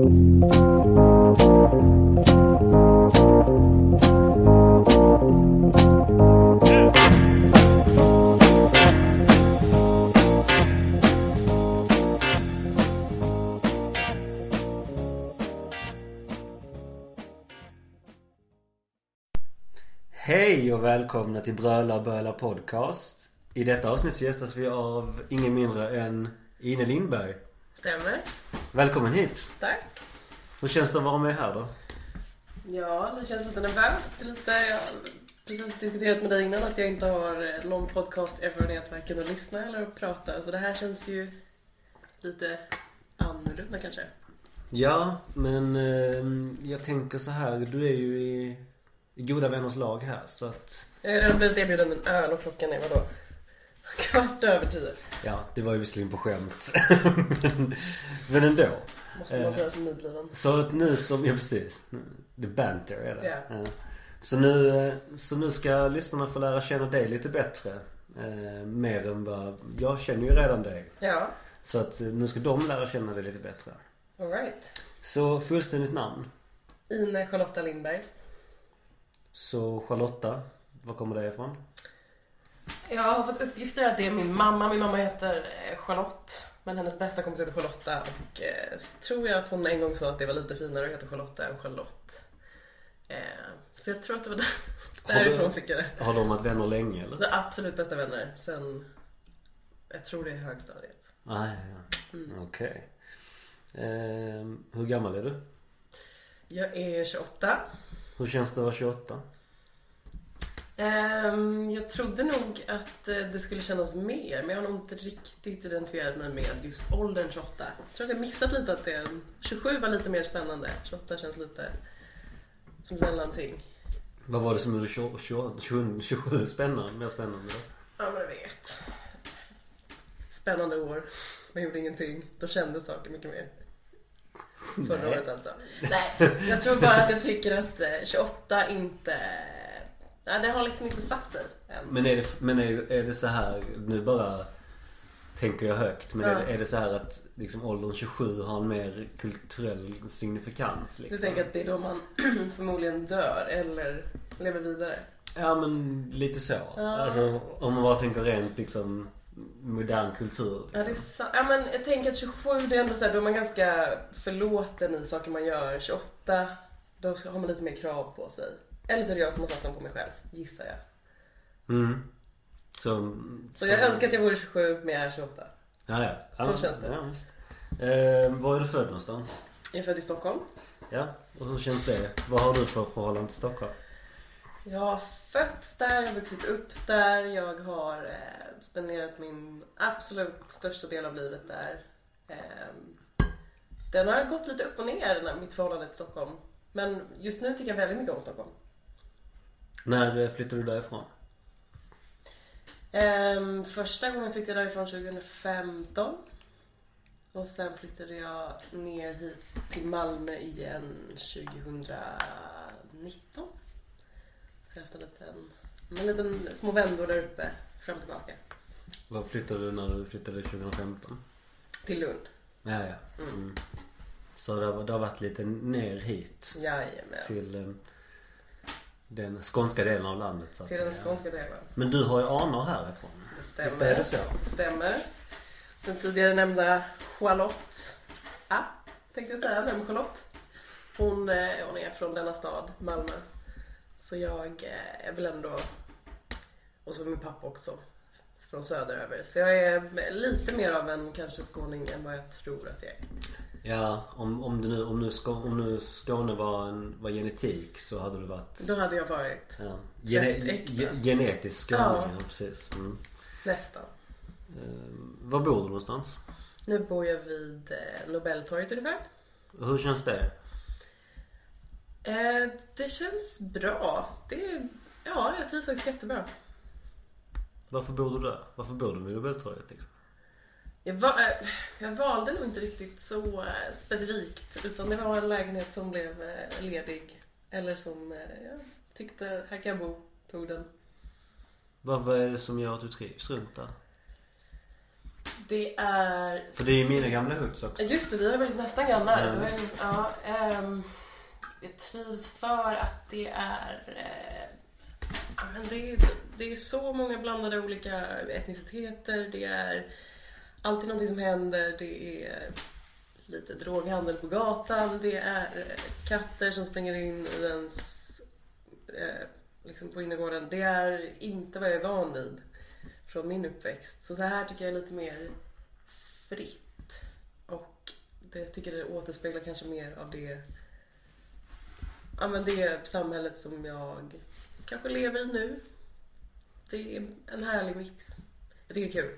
Hej och välkomna till Bröla Böla Podcast. I detta avsnitt så gästas vi av ingen mindre än Ine Lindberg. Stämmer. Välkommen hit. Tack. Hur känns det att vara med här då? Ja, det känns lite nervöst. Lite, jag har precis diskuterat med dig innan att jag inte har eh, lång podcast-erfarenhet varken att lyssna eller att prata. Så det här känns ju lite annorlunda kanske. Ja, men eh, jag tänker så här. Du är ju i, i goda vänners lag här så att Jag har redan blivit erbjuden en öl och klockan är vadå? Kvart över tio. Ja, det var ju visserligen på skämt. men, men ändå. Måste man Eh. säga som nybliven. Så att nu som, ja precis. Det banter är det. Ja. Så nu, eh, så nu ska lyssnarna få lära känna dig lite bättre. Eh, mer än vad, jag känner ju redan dig. Ja, Så att nu ska de lära känna dig lite bättre. alright. Så fullständigt namn. Ine Charlotta Lindberg. Så Charlotta, var kommer det ifrån? Jag har fått uppgifter att det är min mamma. Min mamma heter eh, Charlotte. Men hennes bästa kompis heter Charlotta och eh, tror jag att hon en gång sa att det var lite finare att heta Charlotta än Charlotte. Eh, så jag tror att det var där, Har du- därifrån fick jag det. Har de varit vänner länge eller? Är absolut bästa vänner sen, jag tror det är högstadiet. Ah, ja, ja. Okej. Eh, hur gammal är du? Jag är 28. Hur känns det att vara 28? Ehm, jag trodde nog att eh, det skulle kännas mer men jag har nog inte riktigt identifierat mig med just åldern 28. Jag tror att jag missat lite att det är en, 27 var lite mer spännande. 28 känns lite som mellanting. Vad var det som gjorde 20, 20, 27, 27 spännande, mer spännande då? Ja men jag vet. Spännande år. Man gjorde ingenting. Då kände saker mycket mer. Förra Nej. året alltså. Nej, jag tror bara att jag tycker att eh, 28 inte... Nej, det har liksom inte satt sig än. Men är det, men är, är det så här, nu bara tänker jag högt. Men Ja. är, det, är det så här att liksom åldern 27 har en mer kulturell signifikans liksom? Du tänker att det är då man förmodligen dör eller lever vidare? Ja men lite så. Ja. Alltså om man bara tänker rent liksom modern kultur Ja, det är liksom. ja men jag tänker att 27 det är ändå så här, då är man ganska förlåten i saker man gör. 28 då har man lite mer krav på sig. Eller så är det jag som har satt dem på mig själv, gissar jag. Mm. Så, Så jag önskar att jag vore 27 men jag är 28. Ja, ja. ja Så känns det. Ja, visst. Eh, var är du född någonstans? Jag är född i Stockholm. Ja, och hur känns det? Vad har du för förhållande till Stockholm? Jag har fötts där, jag har vuxit upp där, jag har eh, spenderat min absolut största del av livet där. Ehm, den har gått lite upp och ner, mitt förhållande till Stockholm. Men just nu tycker jag väldigt mycket om Stockholm. När eh, flyttade du därifrån? Ehm, första gången flyttade jag därifrån 2015. Och sen flyttade jag ner hit till Malmö igen 2019. Så jag har haft en liten, en liten små vändor där uppe, fram och tillbaka. Var flyttade du när du flyttade 2015? Till Lund. Ja, ja. Mm. Så det har, det har varit lite ner hit Jajamän. Till, till eh, den skånska delen av landet så att den säga. skånska delen. Men du har ju anor härifrån. Det stämmer. Visst är det så? Det stämmer. Den tidigare nämnda Charlotte, ah, tänkte jag säga, vem Charlotte? Hon, eh, hon är från denna stad, Malmö. Så jag eh, är väl ändå, och så min pappa också, från söderöver. Så jag är lite mer av en kanske skåning än vad jag tror att jag är. Ja, om, om, nu, om, nu Skå, om nu Skåne var, en, var genetik så hade du varit Då hade jag varit ja, gene, ge, genetisk skåning. Ja. Ja. precis. Mm. nästan. Eh, var bor du någonstans? Nu bor jag vid eh, Nobeltorget ungefär. Hur känns det? Eh, det känns bra. Det ja, jag trivs faktiskt jättebra. Varför bor du där? Varför bor du vid Nobeltorget liksom? Jag, va, eh, jag valde nog inte riktigt så eh, specifikt utan det var en lägenhet som blev eh, ledig. Eller som jag tyckte, här kan jag bo, tog den. Vad, vad är det som gör att du trivs runt där? Det är... För det är ju mina gamla hoods också. Just det, vi har varit nästan grannar. Visst. ju- Ja, ehm, jag trivs för att det är... Ja, men det, är det är så många blandade olika etniciteter. Det är alltid någonting som händer. Det är lite droghandel på gatan. Det är eh, katter som springer in i ens... Eh, liksom på innergården. Det är inte vad jag är van vid från min uppväxt. Så det här tycker jag är lite mer fritt. Och det tycker det återspeglar kanske mer av det, ja, men det samhället som jag kanske lever i nu. Det är en härlig mix. Jag tycker det är kul.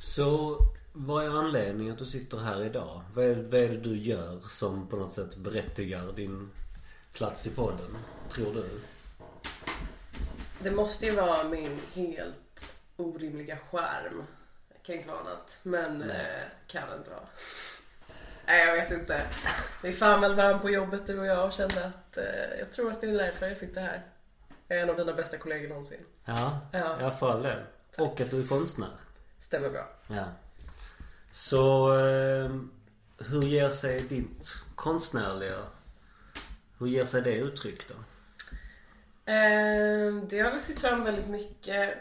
Så vad är anledningen att du sitter här idag? Vad är, vad är det du gör som på något sätt berättigar din plats i podden? Tror du? Det måste ju vara min helt orimliga skärm. Det kan inte vara annat. Men eh, kan det inte vara. Nej jag vet inte. Vi fann väl varandra på jobbet du och jag och kände att eh, jag tror att det är därför jag sitter här. Jag är en av dina bästa kollegor någonsin. Ja, Ja. ja för all del. Och att du är konstnär. Stämmer bra. Ja. Så eh, hur ger sig ditt konstnärliga, hur ger sig det uttryck då? Eh, det har vuxit fram väldigt mycket.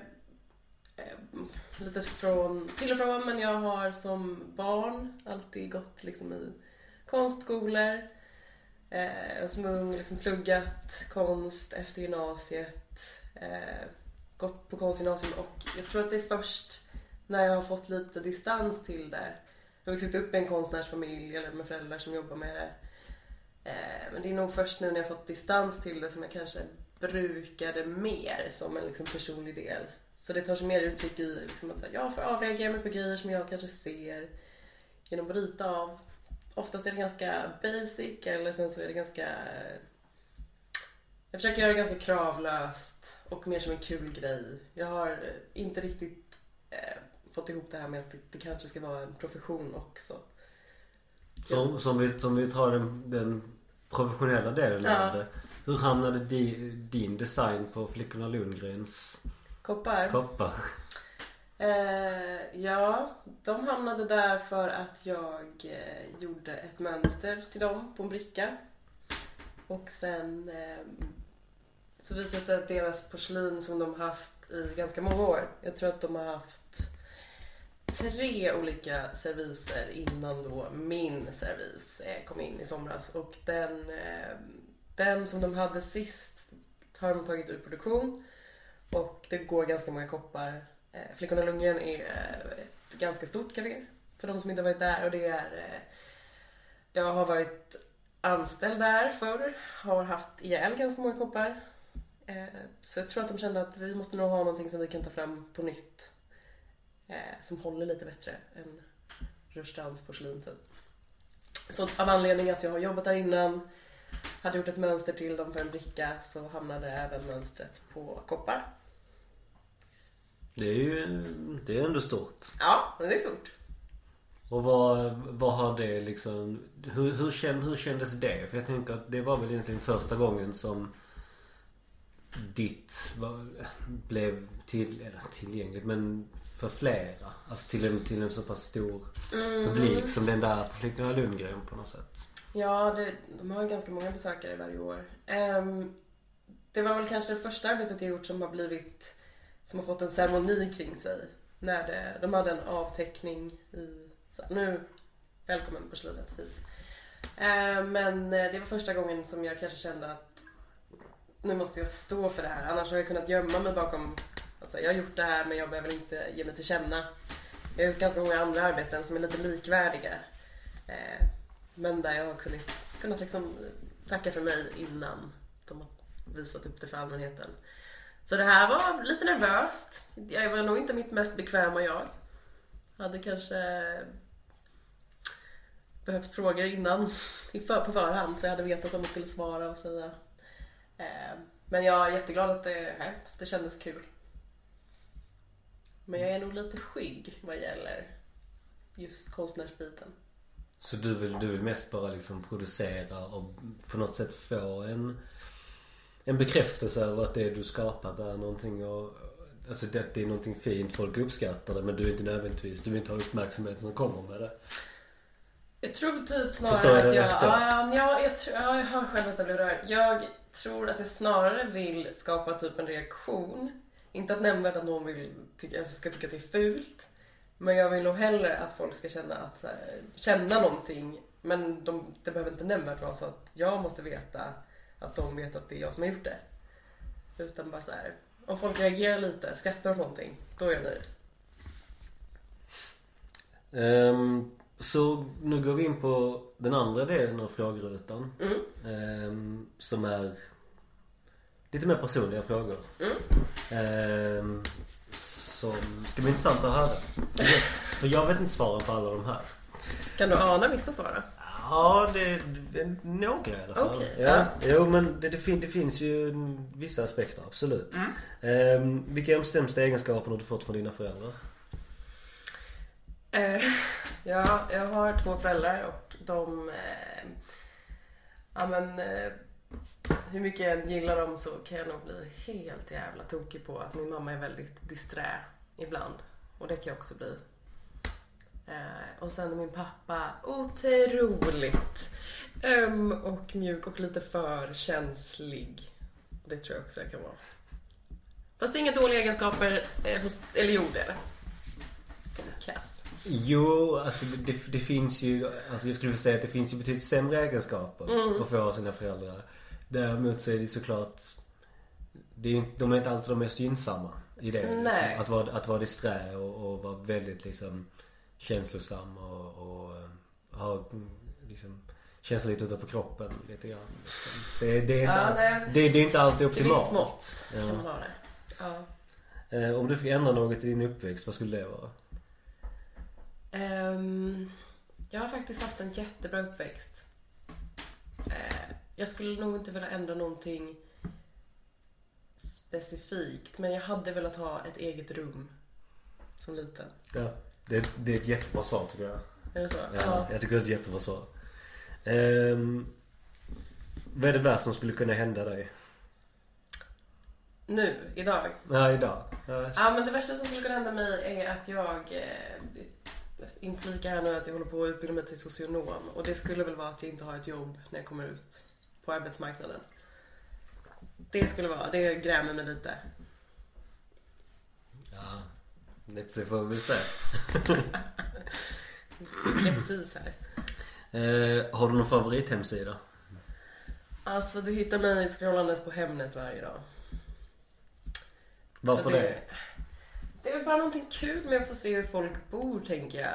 Eh, lite från, till och från men jag har som barn alltid gått liksom i konstskolor. Eh, som ung liksom pluggat konst efter gymnasiet. Eh, gått på konstgymnasium och jag tror att det är först när jag har fått lite distans till det. Jag har vuxit upp i en konstnärsfamilj eller med föräldrar som jobbar med det. Eh, men det är nog först nu när jag fått distans till det som jag kanske brukar det mer som en liksom personlig del. Så det tar sig mer uttryck i liksom att jag får avreagera mig på grejer som jag kanske ser genom att rita av. Oftast är det ganska basic eller sen så är det ganska jag försöker göra det ganska kravlöst och mer som en kul grej. Jag har inte riktigt eh, fått ihop det här med att det, kanske ska vara en profession också. Som, som, vi, som vi tar den, den professionella delen Ja. av det. Hur hamnade di, din design på Flickorna Lundgrens Koppar. koppar? Eh, ja, de hamnade där för att jag eh, gjorde ett mönster till dem på en bricka. Och sen eh, så visade det sig att deras porslin som de haft i ganska många år. Jag tror att de har haft tre olika serviser innan då min servis eh, kom in i somras. Och den, eh, den som de hade sist har de tagit ur produktion. Och det går ganska många koppar. Eh, Flickorna Lundgren är ett ganska stort café. För de som inte har varit där. Och det är... Jag har varit anställd där förr. Har haft ihjäl ganska många koppar. Så jag tror att de kände att vi måste nog ha någonting som vi kan ta fram på nytt. Eh, som håller lite bättre än Rörstrands porslin typ. Så av anledning att jag har jobbat där innan hade gjort ett mönster till dem för en bricka så hamnade även mönstret på koppar. Det är ju det är ändå stort. Ja, det är stort. Och vad, vad har det liksom hur, hur, känd, hur kändes det? För jag tänker att det var väl egentligen första gången som ditt var, blev till, eller tillgängligt men för flera. Alltså till en, till en så pass stor publik som den där på Flickorna Lundgren på något sätt. Ja, det, de har ganska många besökare varje år. Ehm, det var väl kanske det första arbetet jag gjort som har blivit som har fått en ceremoni kring sig. När det, de hade en avteckning i, så, nu, välkommen porslinet hit. Ehm, men eh, det var första gången som jag kanske kände att nu måste jag stå för det här. Annars har jag kunnat gömma mig bakom att säga, jag har gjort det här men jag behöver inte ge mig till känna. Jag har gjort ganska många andra arbeten som är lite likvärdiga. Eh, men där jag har kunnat, kunnat liksom tacka för mig innan de har visat upp det för allmänheten. Så det här var lite nervöst. Jag var nog inte mitt mest bekväma jag. Hade kanske behövt frågor innan på förhand så jag hade vetat vad man skulle svara och säga. Eh, men jag är jätteglad att det hänt. Det kändes kul. Men jag är nog lite skygg vad gäller just konstnärsbiten. Så du vill, du vill mest bara liksom producera och på något sätt få en en bekräftelse över att det du skapat är någonting och Alltså det, det är någonting fint, folk uppskattar det men du är inte nödvändigtvis, du vill inte ha uppmärksamheten som kommer med det. Jag tror typ snarare jag att jag, ja, ja, jag, tror, ja, jag hör själv att jag blir rörd. Jag tror att jag snarare vill skapa typ en reaktion. Inte att nämnvärt att någon vill tycka, ska tycka att det är fult. Men jag vill nog hellre att folk ska känna att här, känna någonting. Men de, det behöver inte nämnvärt vara så att jag måste veta att de vet att det är jag som har gjort det. Utan bara så här, om folk reagerar lite, skrattar åt någonting, då är jag nöjd. Ehm, så nu går vi in på den andra delen av frågerutan. Mm. Ehm, som är lite mer personliga frågor. Mm. Ehm, som ska bli intressant att höra. För jag, vet inte svaren på alla de här. Kan du ana vissa svar då? Ja, det, det några i alla fall. Okej, ja. ja. Jo men det, det, fin, det finns ju vissa aspekter, absolut. Mm. Ehm, vilka är de sämsta egenskaperna du fått från dina föräldrar? Eh, ja, jag har två föräldrar och de... Eh, ja men... Eh, hur mycket jag än gillar dem så kan jag nog bli helt jävla tokig på att min mamma är väldigt disträ ibland. Och det kan jag också bli. Eh, och sen min pappa otroligt öm och mjuk och lite för känslig. Det tror jag också jag kan vara. Fast det är inga dåliga egenskaper. Eh, hos, eller jo det är det. Kass. Jo, alltså det, det, det finns ju, alltså jag skulle vilja säga att det finns ju betydligt sämre egenskaper Mm. att få av sina föräldrar. Däremot så är det såklart, det är, inte- de är inte alltid de mest gynnsamma i det. Liksom. Att, vara, att vara disträ och, och vara väldigt liksom känslosam och, och eh, ha liksom känslor lite utanpå kroppen lite grann. Det, det, är inte, Ja, all- det, det är inte alltid Till visst optimalt. mått kan Ja. man ha det. Ja. Eh, om du fick ändra något i din uppväxt, vad skulle det vara? Ehm, jag har faktiskt haft en jättebra uppväxt. Eh, jag skulle nog inte vilja ändra någonting specifikt men jag hade velat ha ett eget rum som liten. Ja. Det, det är ett jättebra svar tycker jag. Är det så? Ja, jag tycker det är ett jättebra svar. Ehm, vad är det värsta som skulle kunna hända dig? Nu, idag. Ja, idag. Ja, Ja men det värsta som skulle kunna hända mig är att jag eh, inflikar här nu att jag håller på att utbilda mig till socionom och det skulle väl vara att jag inte har ett jobb när jag kommer ut på arbetsmarknaden. Det skulle vara, det grämer mig lite. ja. Det, får vi väl se. Skepsis här. Eh, har du någon favorithemsida? Alltså du hittar mig scrollandes på Hemnet varje dag. Varför Så det? Det är väl bara någonting kul med att få se hur folk bor tänker jag.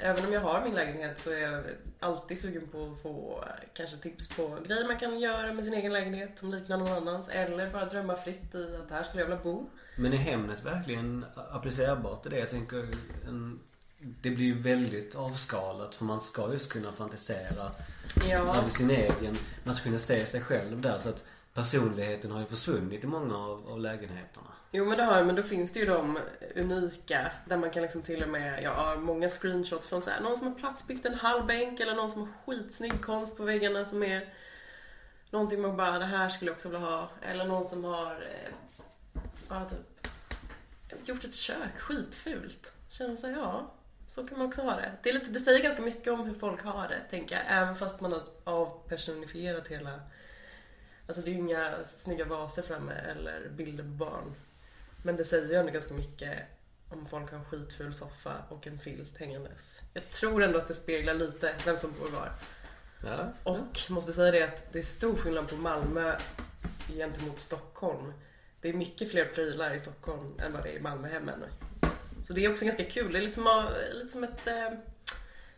Även om jag har min lägenhet så är jag alltid sugen på att få kanske tips på grejer man kan göra med sin egen lägenhet som liknar någon annans. Eller bara drömma fritt i att här skulle jag vilja bo. Men är Hemnet verkligen applicerbart till det? Jag tänker en, det blir ju väldigt avskalat för man ska just kunna fantisera Ja. över sin egen. Man ska kunna se sig själv där så att personligheten har ju försvunnit i många av, av lägenheterna. Jo men det har jag, men då finns det ju de unika där man kan liksom till och med, jag har många screenshots från så här, någon som har platsbyggt en halv bänk eller någon som har skitsnygg konst på väggarna som är någonting man bara, det här skulle jag också vilja ha. Eller någon som har eh, ja, typ, gjort ett kök skitfult. Känner sig, ja, så kan man också ha det. Det, är lite, det säger ganska mycket om hur folk har det, tänker jag. Även fast man har avpersonifierat hela Alltså det är ju inga snygga vaser framme eller bilder på barn. Men det säger ju ändå ganska mycket om folk har en skitful soffa och en filt hängandes. Jag tror ändå att det speglar lite vem som bor var. Ja. Och måste säga det att det är stor skillnad på Malmö gentemot Stockholm. Det är mycket fler prylar i Stockholm än vad det är i Malmöhemmen. Så det är också ganska kul. Det är lite som, lite som ett, eh,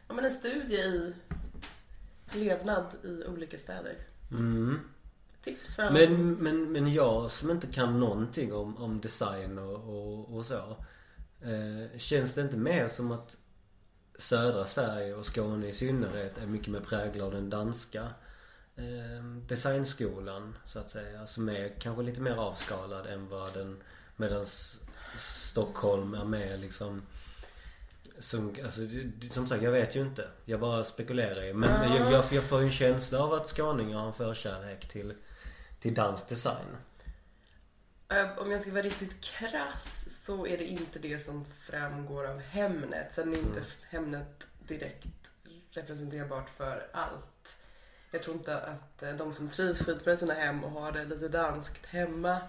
ja, men en studie i levnad i olika städer. Mm. Tips för alla. Men, men, men jag som inte kan någonting om, om design och, och, och så. Eh, känns det inte mer som att södra Sverige och Skåne i synnerhet är mycket mer präglad av den danska eh, designskolan så att säga. Som är kanske lite mer avskalad än vad den medan Stockholm är mer liksom som, alltså, som sagt jag vet ju inte. Jag bara spekulerar ju. Men Ja. jag, jag, jag får ju en känsla av att skåningar har en förkärlek till, till dansk design. Eh, Om jag ska vara riktigt krass så är det inte det som framgår av Hemnet. Sen är inte Hemnet direkt representerbart för allt. Jag tror inte att eh, de som trivs skitbra i sina hem och har det lite danskt hemma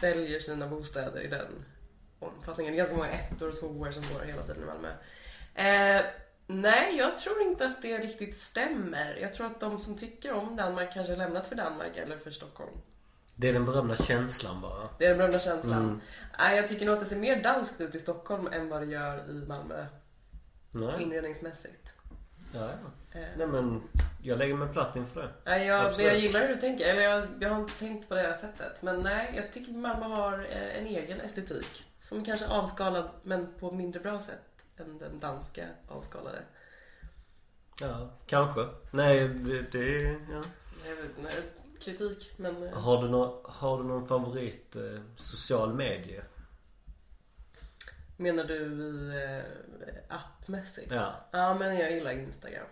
säljer sina bostäder i den omfattningen. Det är ganska många ettor och tvåor som går hela tiden i Malmö. Eh, nej, jag tror inte att det riktigt stämmer. Jag tror att de som tycker om Danmark kanske har lämnat för Danmark eller för Stockholm. Det är den berömda känslan bara. Det är den berömda känslan. Mm. Nej, jag tycker nog att det ser mer danskt ut i Stockholm än vad det gör i Malmö Nej. inredningsmässigt. Ja, ja. Eh, Nej men jag lägger mig platt inför det. nej, jag, jag gillar hur du tänker. Eller jag, jag har inte tänkt på det här sättet. Men nej, jag tycker Malmö har eh, en egen estetik. Som kanske är avskalad men på mindre bra sätt än den danska avskalade. Ja, kanske. Nej, det, det ja. Vet inte, kritik men... eh, Har du, nå, har du någon favorit eh, social medie? Menar du i eh, appmässigt? Ja. Ja, men jag gillar Instagram.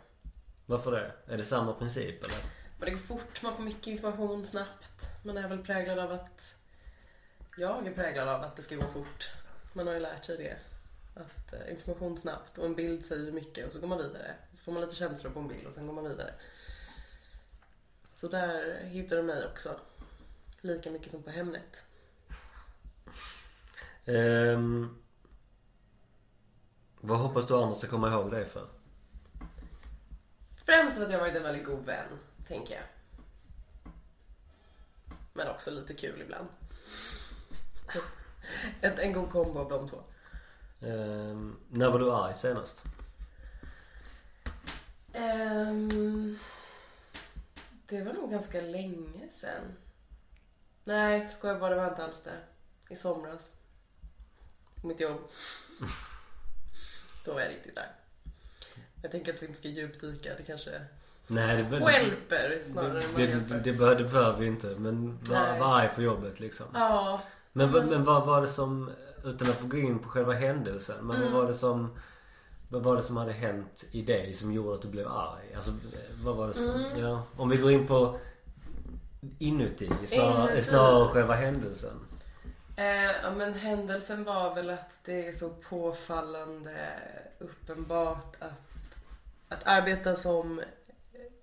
Varför det? Är det samma princip eller? Men det går fort, man får mycket information snabbt. Man är väl präglad av att... Jag är präglad av att det ska gå fort. Man har ju lärt sig det. Att eh, information snabbt och en bild säger mycket och så går man vidare. Så får man lite känslor på en bild och sen går man vidare. Så där hittar du mig också. Lika mycket som på Hemnet. Ehm, vad hoppas du andra ska komma ihåg dig för? Främst att jag varit en väldigt god vän, tänker jag. Men också lite kul ibland. Ett, en god kombo av de två. Ehm, när var du arg senast? Ehm, det var nog ganska länge sen. Nej, skojar bara, det var inte alls det. I somras. På mitt jobb. Då var jag riktigt arg. Jag tänker att vi inte ska djupdyka, det kanske Nej det behöver hjälper snarare det, än det, det hjälper. det, behöver, vi inte men var, var arg på jobbet liksom. Ja, Men, Mm. men vad var det som, utan att få gå in på själva händelsen, men Mm. vad var det som vad var det som hade hänt i dig som gjorde att du blev arg? Alltså vad var det som, Mm. ja Om vi går in på inuti snarare, Inuti. snarare själva händelsen. Eh, ja, men händelsen var väl att det är så påfallande uppenbart att, att arbeta som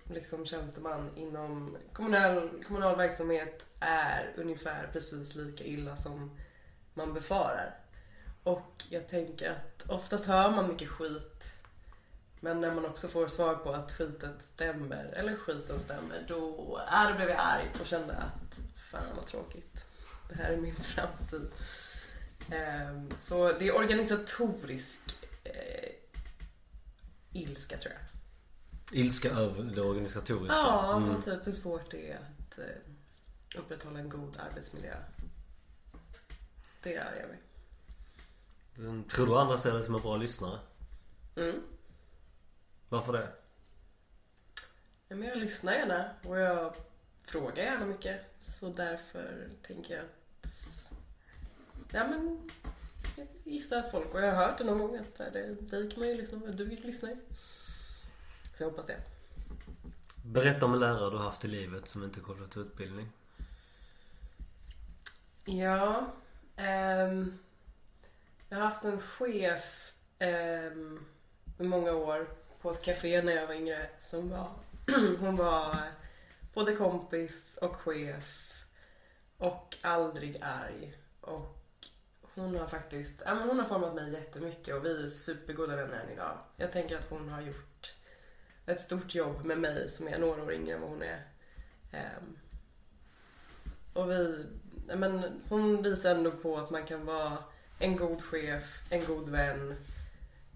liksom tjänsteman inom kommunal, kommunal verksamhet är ungefär precis lika illa som man befarar. Och jag tänker att oftast hör man mycket skit men när man också får svar på att skiten stämmer, eller skiten stämmer, då, då blev jag arg och kände att fan vad tråkigt. Det här är min framtid. Ehm, så det är organisatorisk eh, ilska tror jag. Ilska över det organisatoriska. Ja, Mm. typ hur svårt det är att eh, upprätthålla en god arbetsmiljö. Det är jag mig. Mm. Tror du andra ser dig som en bra lyssnare? Mm. Varför det? Ja, men jag lyssnar gärna och jag frågar gärna mycket. Så därför tänker jag att... Ja men... Jag gissar att folk, och jag har hört det någon gång att det, dig kan man ju lyssna på, du lyssnar ju. Så jag hoppas det. Berätta om en lärare du haft i livet som inte kollat utbildning. Ja. Um, jag har haft en chef um, i många år på ett café när jag var yngre som var, hon var både kompis och chef och aldrig arg. Och hon har faktiskt, ja men hon har format mig jättemycket och vi är supergoda vänner än idag. Jag tänker att hon har gjort ett stort jobb med mig som är några år yngre än vad hon är. Um, och vi, men hon visar ändå på att man kan vara en god chef, en god vän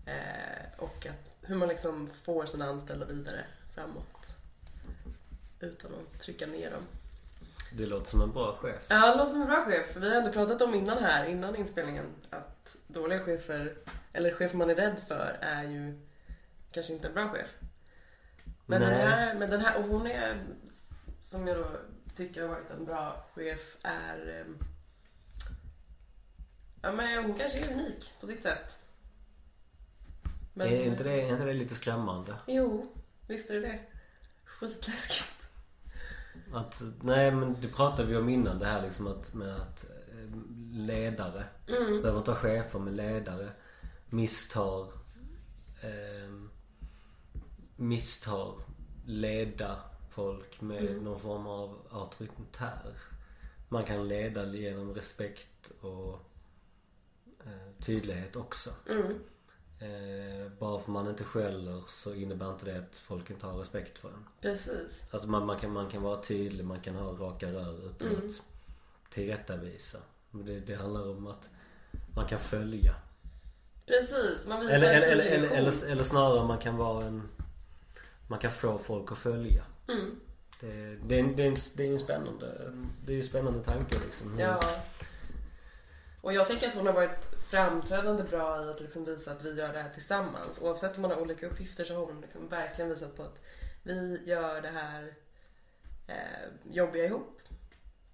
eh, och att, hur man liksom får sina anställda vidare framåt. Utan att trycka ner dem. Det låter som en bra chef. Ja, det låter som en bra chef. Vi har ändå pratat om innan här, innan inspelningen, att dåliga chefer, eller chefer man är rädd för, är ju kanske inte en bra chef. Men den Nej. här, men den här, och hon är, som jag då tycker har varit en bra chef, är... ehm, Ja men hon kanske är unik på sitt sätt. Men- Är, inte det, är inte det lite skrämmande? Jo, visst är det det. Skitläskigt. Att, nej men det pratade vi om innan det här liksom att med att eh, ledare. Mm. Behöver inte vara chefer men ledare. Misstar eh, Misstar leda folk med Mm. någon form av auktoritär. Man kan leda genom respekt och eh, tydlighet också. Mm. Eh, bara för man inte skäller så innebär inte det att folk inte har respekt för en. Precis. Alltså man, man, kan, man kan vara tydlig, man kan ha raka rör utan Mm. att tillrättavisa. Det, det handlar om att man kan följa. Precis. Man visar Eller, en eller, eller, eller, eller, eller snarare man kan vara en Man kan få folk att följa. Mm. Det, det, det, är är en spännande Det är en spännande tanke liksom. Ja. Och jag tänker att hon har varit framträdande bra i att liksom visa att vi gör det här tillsammans. Oavsett om man har olika uppgifter så har hon liksom verkligen visat på att vi gör det här eh, jobbiga ihop.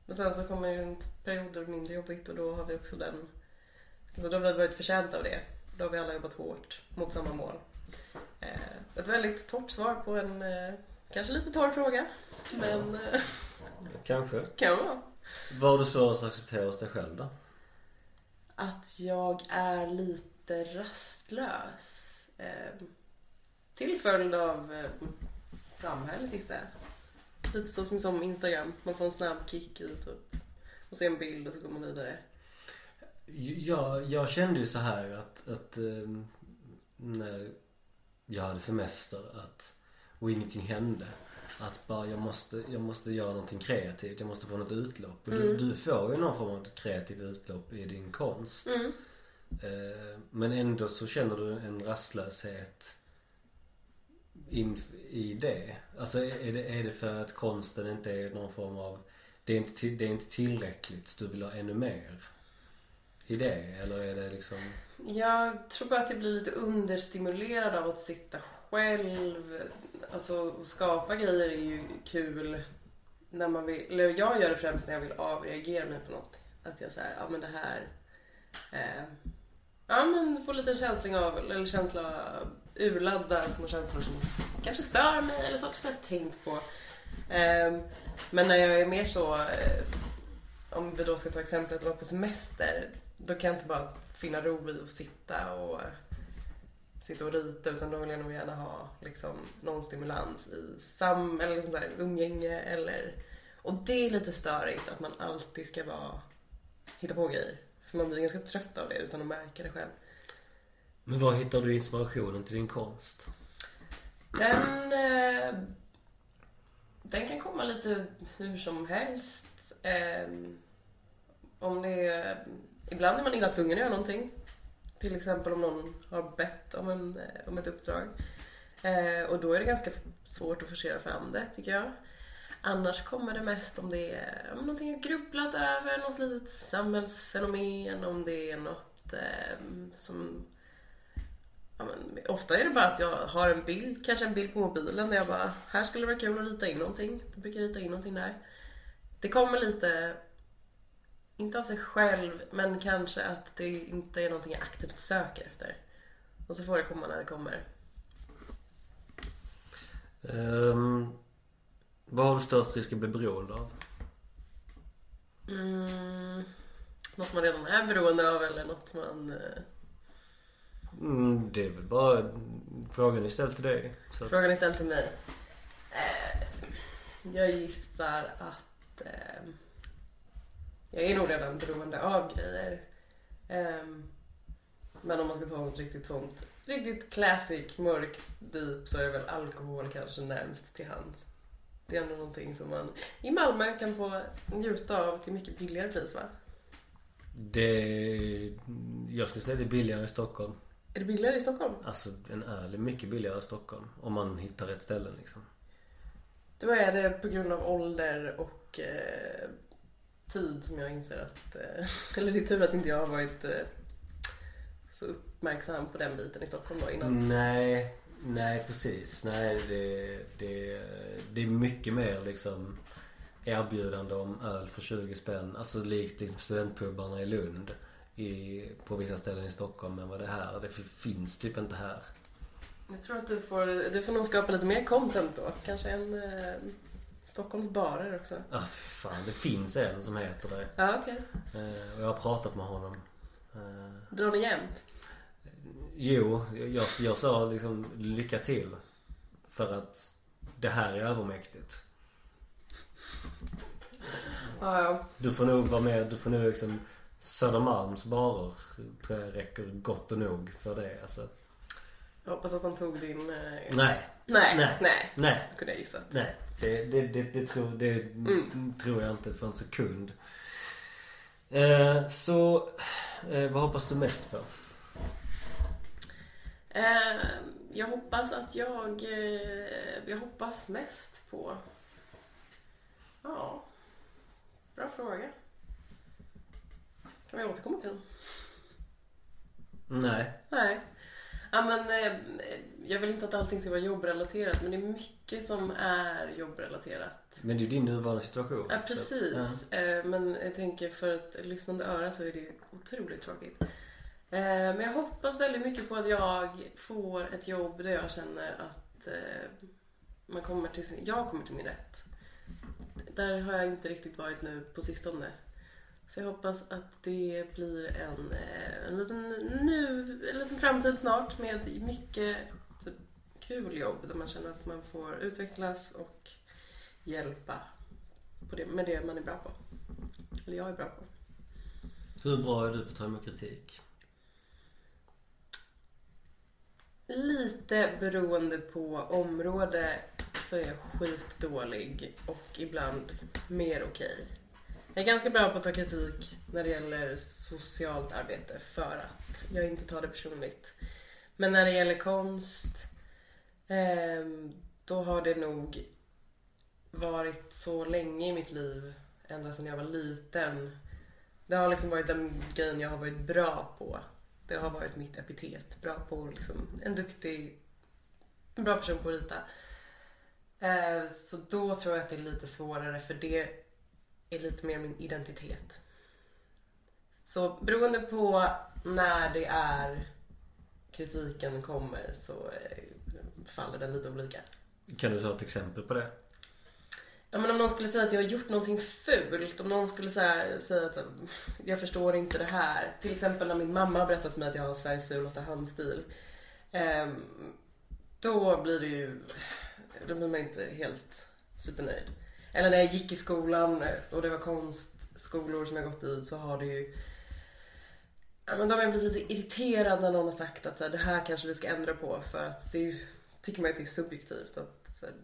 Men sen så kommer ju en period då det är mindre jobbigt och då har vi också den alltså då har vi varit förtjänta av det. Då har vi alla jobbat hårt mot samma mål. Eh, ett väldigt torrt svar på en eh, kanske lite torr fråga. Men eh, Kanske. kan vara. Vad har du svårast att acceptera hos dig själv då? att jag är lite rastlös. Eh, till följd av eh, samhället gissar jag. Lite så som, som Instagram. Man får en snabb kick i typ. Och ser en bild och så går man vidare. Jag, jag kände ju så här att, att ehm, när jag hade semester att, och ingenting hände. Att bara jag måste, jag måste göra någonting kreativt. Jag måste få något utlopp. Och du, Mm. du får ju någon form av kreativt utlopp i din konst. Mm. Eh, men ändå så känner du en rastlöshet in, i det. Alltså är det, är det för att konsten inte är någon form av det är, inte, det är inte tillräckligt du vill ha ännu mer i det? Eller är det liksom Jag tror bara att jag blir lite understimulerad av att sitta själv. Alltså att skapa grejer är ju kul. När man vill, eller jag gör det främst när jag vill avreagera mig på något. Att jag säger, ja men det här. Eh, ja men får lite känsla av, eller känsla urladda små känslor som kanske stör mig eller saker som jag tänkt på. Eh, men när jag är mer så, eh, om vi då ska ta exemplet att vara på semester. Då kan jag inte bara finna ro i att sitta och sitta och rita utan då vill jag nog gärna ha liksom någon stimulans i sam eller liksom här, umgänge eller och det är lite störigt att man alltid ska vara hitta på grejer. För man blir ganska trött av det utan att märka det själv. Men var hittar du inspirationen till din konst? Den, eh, den kan komma lite hur som helst. Eh, om det är, ibland är man illa tvungen att göra någonting. Till exempel om någon har bett om, en, eh, om ett uppdrag. Eh, och då är det ganska svårt att forcera fram det tycker jag. Annars kommer det mest om det är om någonting jag grubblat över, något litet samhällsfenomen, om det är något eh, som Ja, men ofta är det bara att jag har en bild, kanske en bild på mobilen där jag bara, här skulle det vara kul att rita in någonting. Då brukar jag rita in någonting där. Det kommer lite, inte av sig själv, men kanske att det inte är någonting jag aktivt söker efter. Och så får det komma när det kommer. Ehm, vad har du störst risk att bli beroende av? Mm, något man redan är beroende av eller något man... eh, Mm, det är väl bara frågan är ställd till dig. Frågan är ställd till mig. Eh, jag gissar att eh, jag är nog redan beroende av grejer. Eh, men om man ska ta något riktigt sånt, riktigt classic, mörkt, deep så är det väl alkohol kanske närmst till hands. Det är ändå någonting som man i Malmö kan få njuta av till mycket billigare pris va? Det, jag skulle säga det är billigare i Stockholm. Är det billigare i Stockholm? Alltså en öl är mycket billigare i Stockholm. Om man hittar rätt ställen liksom. Då är det på grund av ålder och eh, tid som jag inser att, eh, eller det är tur att inte jag har varit eh, så uppmärksam på den biten i Stockholm då innan. Nej, nej precis. Nej det, det, det är mycket mer liksom erbjudande om öl för 20 spänn. Alltså likt liksom studentpubarna i Lund. I, på vissa ställen i Stockholm än vad det är här. Det finns typ inte här. Jag tror att du får, du får nog skapa lite mer content då. Kanske en eh, Stockholms barer också. Ah, fan, det finns en som heter det. Ja okej. Eh, och jag har pratat med honom. Eh, Drar ni jämt? jo, jag, jag sa liksom lycka till. För att det här är övermäktigt. Ja ja. Du får nog vara med, du får nog liksom Södermalms barer tror jag räcker gott och nog för det alltså. Jag hoppas att han tog din... Eh... Nej, Nej. Nej. Nej. nej, Det kunde jag gissat. nej. Det, det, det, det, tror, det Mm. tror jag inte för en sekund. Eh, så, eh, vad hoppas du mest på? Eh, jag hoppas att jag... Eh, jag hoppas mest på... Ja. Bra fråga. Kan vi återkomma till den? Nej. Nej. Ja, men, eh, jag vill inte att allting ska vara jobbrelaterat men det är mycket som är jobbrelaterat. Men det är ju din nuvarande situation. Ja så att- precis. Eh, Men jag tänker för ett lyssnande öra så är det otroligt tråkigt. Eh, Men jag hoppas väldigt mycket på att jag får ett jobb där jag känner att man kommer till sin, jag kommer till min rätt. Där har jag inte riktigt varit nu på sistone. Så jag hoppas att det blir en, eh, en, liten, nu, en liten framtid snart med mycket typ, kul jobb där man känner att man får utvecklas och hjälpa på det, med det man är bra på. Eller jag är bra på. Hur bra är du på att ta emot kritik? Lite beroende på område så är jag skitdålig och ibland mer okej. Jag är ganska bra på att ta kritik när det gäller socialt arbete för att jag inte tar det personligt. Men när det gäller konst ehm, då har det nog varit så länge i mitt liv, ända sedan jag var liten. Det har liksom varit den grejen jag har varit bra på. Det har varit mitt epitet. Bra på liksom, en duktig, en bra person på att rita. Eh, så då tror jag att det är lite svårare för det är lite mer min identitet. Så beroende på när det är kritiken kommer så eh, faller den lite olika. Kan du ta ett exempel på det? Ja men om någon skulle säga att jag har gjort någonting fult, om någon skulle här, säga att jag förstår inte det här. Till exempel när min mamma har berättat för mig att jag har Sveriges fulaste handstil. Ehm, då blir det ju, då blir man inte helt supernöjd. Eller när jag gick i skolan och det var konstskolor som jag gått i så har det ju Ja men då har jag blivit lite irriterad när någon har sagt att så här, det här kanske vi ska ändra på för att det är tycker man att det är subjektivt. Att, så här,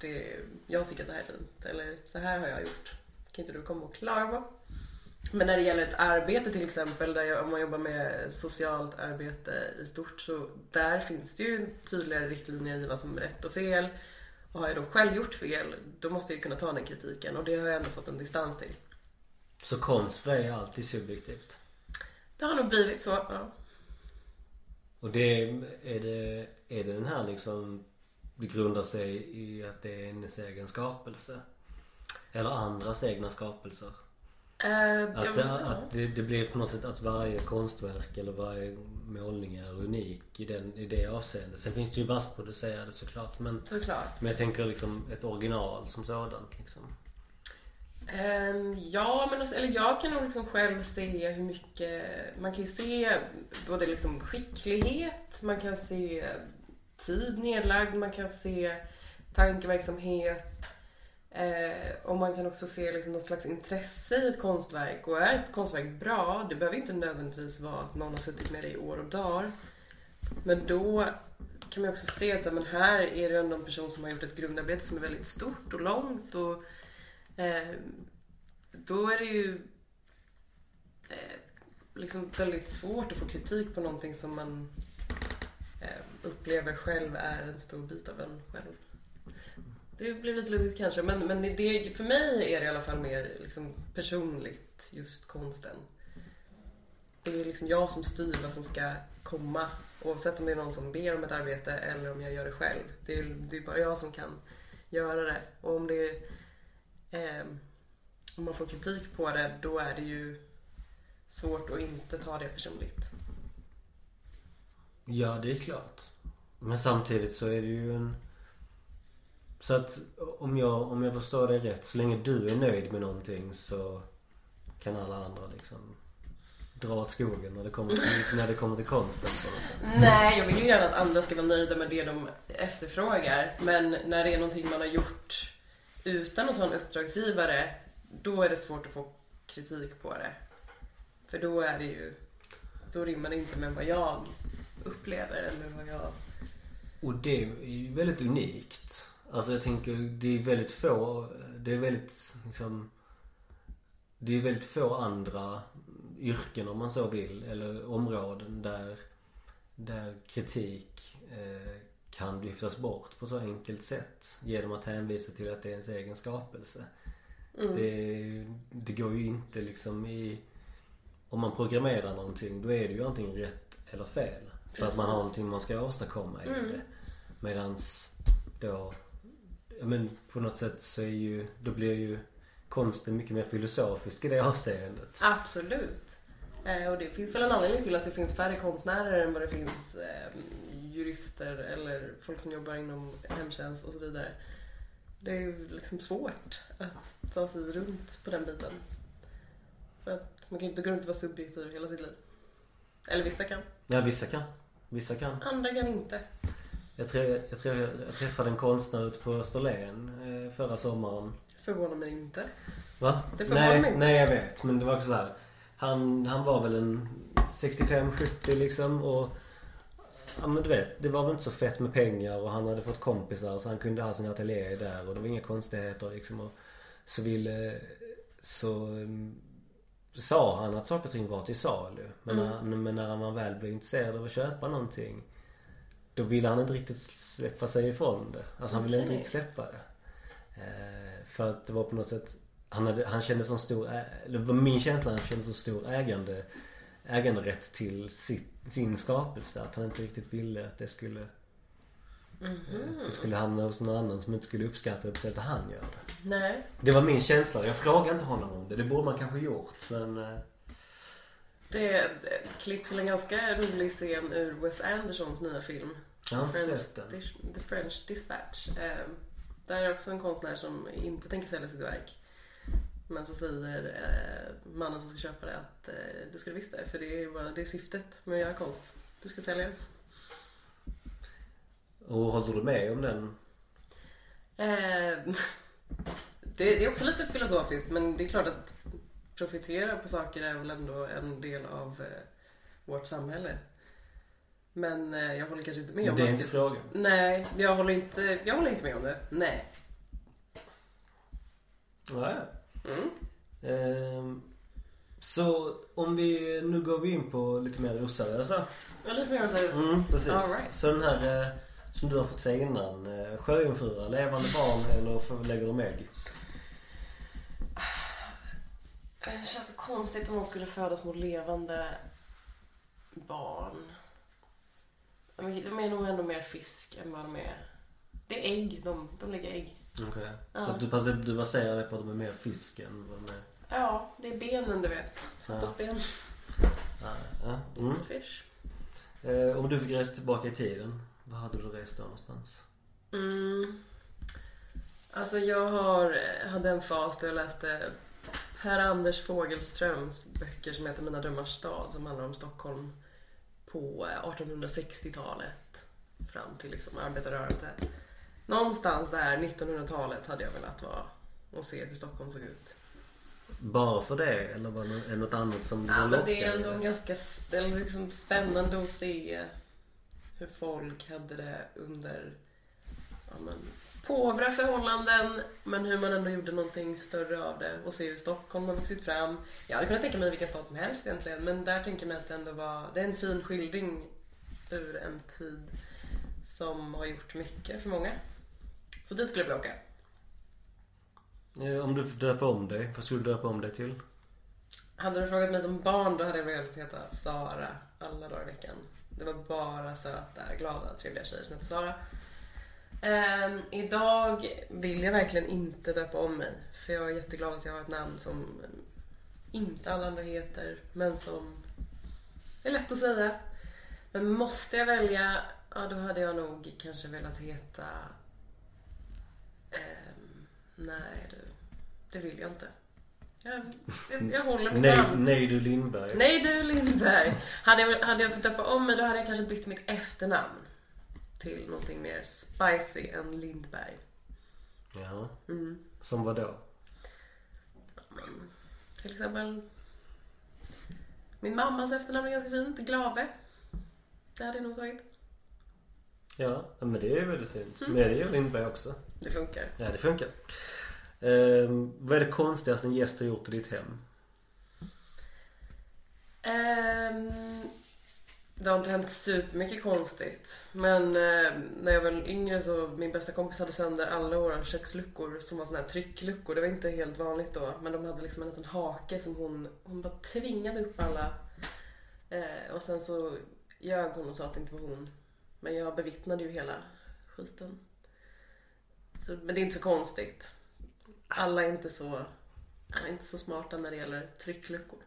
det, jag tycker att det här är fint eller så här har jag gjort. Kan inte du komma och klaga på? Men när det gäller ett arbete till exempel, där jag, om man jobbar med socialt arbete i stort så där finns det ju tydligare riktlinjer i vad som är rätt och fel. Har jag då själv gjort fel, då måste jag ju kunna ta den kritiken och det har jag ändå fått en distans till. Så konst för dig är alltid subjektivt? Det har nog blivit så, ja. Och det är det, är det den här liksom Det grundar sig i att det är ens egen skapelse? Eller andras egna skapelser? Jag Att, vet- att det, det blir på något sätt att varje konstverk eller varje målning är unik i, den, i det avseendet. Sen finns det ju massproducerade såklart men Såklart. Men jag tänker liksom ett original som sådant liksom. Ehm, ja, men alltså, eller jag kan nog liksom själv se hur mycket, man kan ju se både liksom skicklighet, man kan se tid nedlagd, man kan se tankeverksamhet eh, och man kan också se liksom något slags intresse i ett konstverk. Och är ett konstverk bra, det behöver inte nödvändigtvis vara att någon har suttit med det i år och dagar. Men då kan man också se att här, men här är det ändå en person som har gjort ett grundarbete som är väldigt stort och långt och Eh, då är det ju eh, liksom väldigt svårt att få kritik på någonting som man eh, upplever själv är en stor bit av en själv. Det blir lite luddigt kanske men, men det, för mig är det i alla fall mer liksom personligt just konsten. Det är liksom jag som styr vad som ska komma oavsett om det är någon som ber om ett arbete eller om jag gör det själv. Det är, det är bara jag som kan göra det. Och om det är Eh, om man får kritik på det då är det ju svårt att inte ta det personligt. Ja det är klart. Men samtidigt så är det ju en så att om jag, om jag förstår dig rätt, så länge du är nöjd med någonting så kan alla andra liksom dra åt skogen när det kommer till, när det kommer till konsten på något sätt. Nej, jag vill ju gärna att andra ska vara nöjda med det de efterfrågar. Men när det är någonting man har gjort utan att ha en uppdragsgivare, då är det svårt att få kritik på det. För då är det ju, då rimmar det inte med vad jag upplever eller vad jag... Och det är ju väldigt unikt. Alltså jag tänker, det är väldigt få, det är väldigt liksom Det är väldigt få andra yrken om man så vill, eller områden där Där kritik eh, kan lyftas bort på så enkelt sätt genom att hänvisa till att det är ens egen skapelse. Mm. Det, det går ju inte liksom i Om man programmerar någonting då är det ju antingen rätt eller fel. För att man har Precis. någonting man ska åstadkomma i Mm. det. Medans då ja, men på något sätt så är ju då blir ju konsten mycket mer filosofisk i det avseendet. Absolut. Eh, och det finns väl en anledning till att det finns färre konstnärer än vad det finns eh, jurister eller folk som jobbar inom hemtjänst och så vidare. Det är ju liksom svårt att ta sig runt på den biten. För att man kan ju inte gå runt och vara subjektiv hela sitt liv. Eller vissa kan, Ja vissa kan. Vissa kan. andra kan inte. Jag, tror, jag, tror jag, träffade en konstnär ute på Österlen eh, förra sommaren. Förvånar mig inte. Va? Det förvånar nej, mig inte. nej jag vet. Men det var också så här. Han, han var väl en 65-70 liksom och Ja men du vet, det var väl inte så fett med pengar och han hade fått kompisar så han kunde ha sin ateljé där och det var inga konstigheter liksom och så ville så um, sa han att saker och ting var till salu. Men, Mm. när, men när han väl blev intresserad av att köpa någonting då ville han inte riktigt släppa sig ifrån det. Alltså han ville inte riktigt släppa det. Eh, för att det var på något sätt han, hade, han kände sån stor, eller var min känsla, han kände så stor ägande äganderätt till sitt, sin skapelse att han inte riktigt ville att det skulle Mhm. det skulle hamna hos någon annan som inte skulle uppskatta det på sättet han gör det. Nej. Det var min känsla. Jag frågade inte honom om det. Det borde man kanske gjort men eh, Det är ett klipp till en ganska rolig scen ur Wes Andersons nya film. jag inte French The French Dispatch. Eh, där är också en konstnär som inte tänker sälja sitt verk. Men så säger eh, mannen som ska köpa det att eh, du ska visst det, för det är, bara, det är syftet med att göra konst. Du ska sälja det. Och håller du med om den? Eh, det, det är också lite filosofiskt men det är klart att profitera på saker är väl ändå en del av eh, vårt samhälle. Men eh, jag håller kanske inte med om det är att inte frågan. Nej, jag håller inte, jag håller inte med om det. Nej. Ja, ja. Mm. Ehm, så om vi, nu går vi in på lite mer oseriösa. Och lite mer här, Mm, precis. All right. Så den här eh, som du har fått se innan. Eh, sjöjungfrur, levande barn eller lägger de ägg? Det känns så konstigt om de skulle födas mot levande barn. De är nog ändå mer fisk än vad de är. Det är ägg, de, de lägger ägg. Okej. Ja. Så du, baserar, du baserar det på att de är mer fisk än vad de är? Ja, det är benen du vet. Ja. Fotbollsben. Ja, ja. Mm. Fish. Eh, om du fick resa tillbaka i tiden, var hade du rest då någonstans? Mm. Alltså jag har, hade en fas där jag läste Per-Anders Fogelströms böcker som heter Mina drömmars stad som handlar om Stockholm på eh, 1860-talet fram till liksom arbetarrörelsen. Någonstans där 1900-talet hade jag velat vara och se hur Stockholm såg ut. Bara för det eller var det nå- något annat som Ja, men det är ändå ganska liksom spännande att se hur folk hade det under ja, men, påvra förhållanden men hur man ändå gjorde någonting större av det och se hur Stockholm har vuxit fram. Jag hade kunnat tänka mig vilken stad som helst egentligen men där tänker mig att det ändå var, det är en fin skildring ur en tid som har gjort mycket för många. Så dit skulle jag vilja åka. Eh, Om du får döpa om dig, vad skulle du döpa om dig till? Hade du frågat mig som barn då hade jag velat heta Sara alla dagar i veckan. Det var bara söta, glada, trevliga tjejer som hette Sara. Ehm, idag vill jag verkligen inte döpa om mig. För jag är jätteglad att jag har ett namn som inte alla andra heter. Men som är lätt att säga. Men måste jag välja, ja då hade jag nog kanske velat heta Ehm, nej du, det vill jag inte. Jag, jag, jag håller mitt Nej, namn. nej du Lindberg. Nej du Lindberg. Hade jag, hade jag fått döpa om mig då hade jag kanske bytt mitt efternamn. Till någonting mer spicy än Lindberg. Ja. Mm. Som vad då? Men, till exempel min mammas efternamn är ganska fint. Glave. Det hade jag nog tagit. Ja, men det är väldigt fint. Mm. Men det gör Lindberg också. Det funkar. Ja, det funkar. Ehm, vad är det konstigaste en gäst har gjort i ditt hem? Ehm, det har inte hänt supermycket konstigt. Men eh, när jag var yngre så min bästa kompis hade sönder alla våra köksluckor som var såna här tryckluckor. Det var inte helt vanligt då. Men de hade liksom en liten hake som hon, hon bara tvingade upp alla. Eh, och sen så ljög hon och sa att det inte var hon. Men jag bevittnade ju hela skiten. Så, men det är inte så konstigt. Alla är inte så, alla är inte så smarta när det gäller tryckluckor.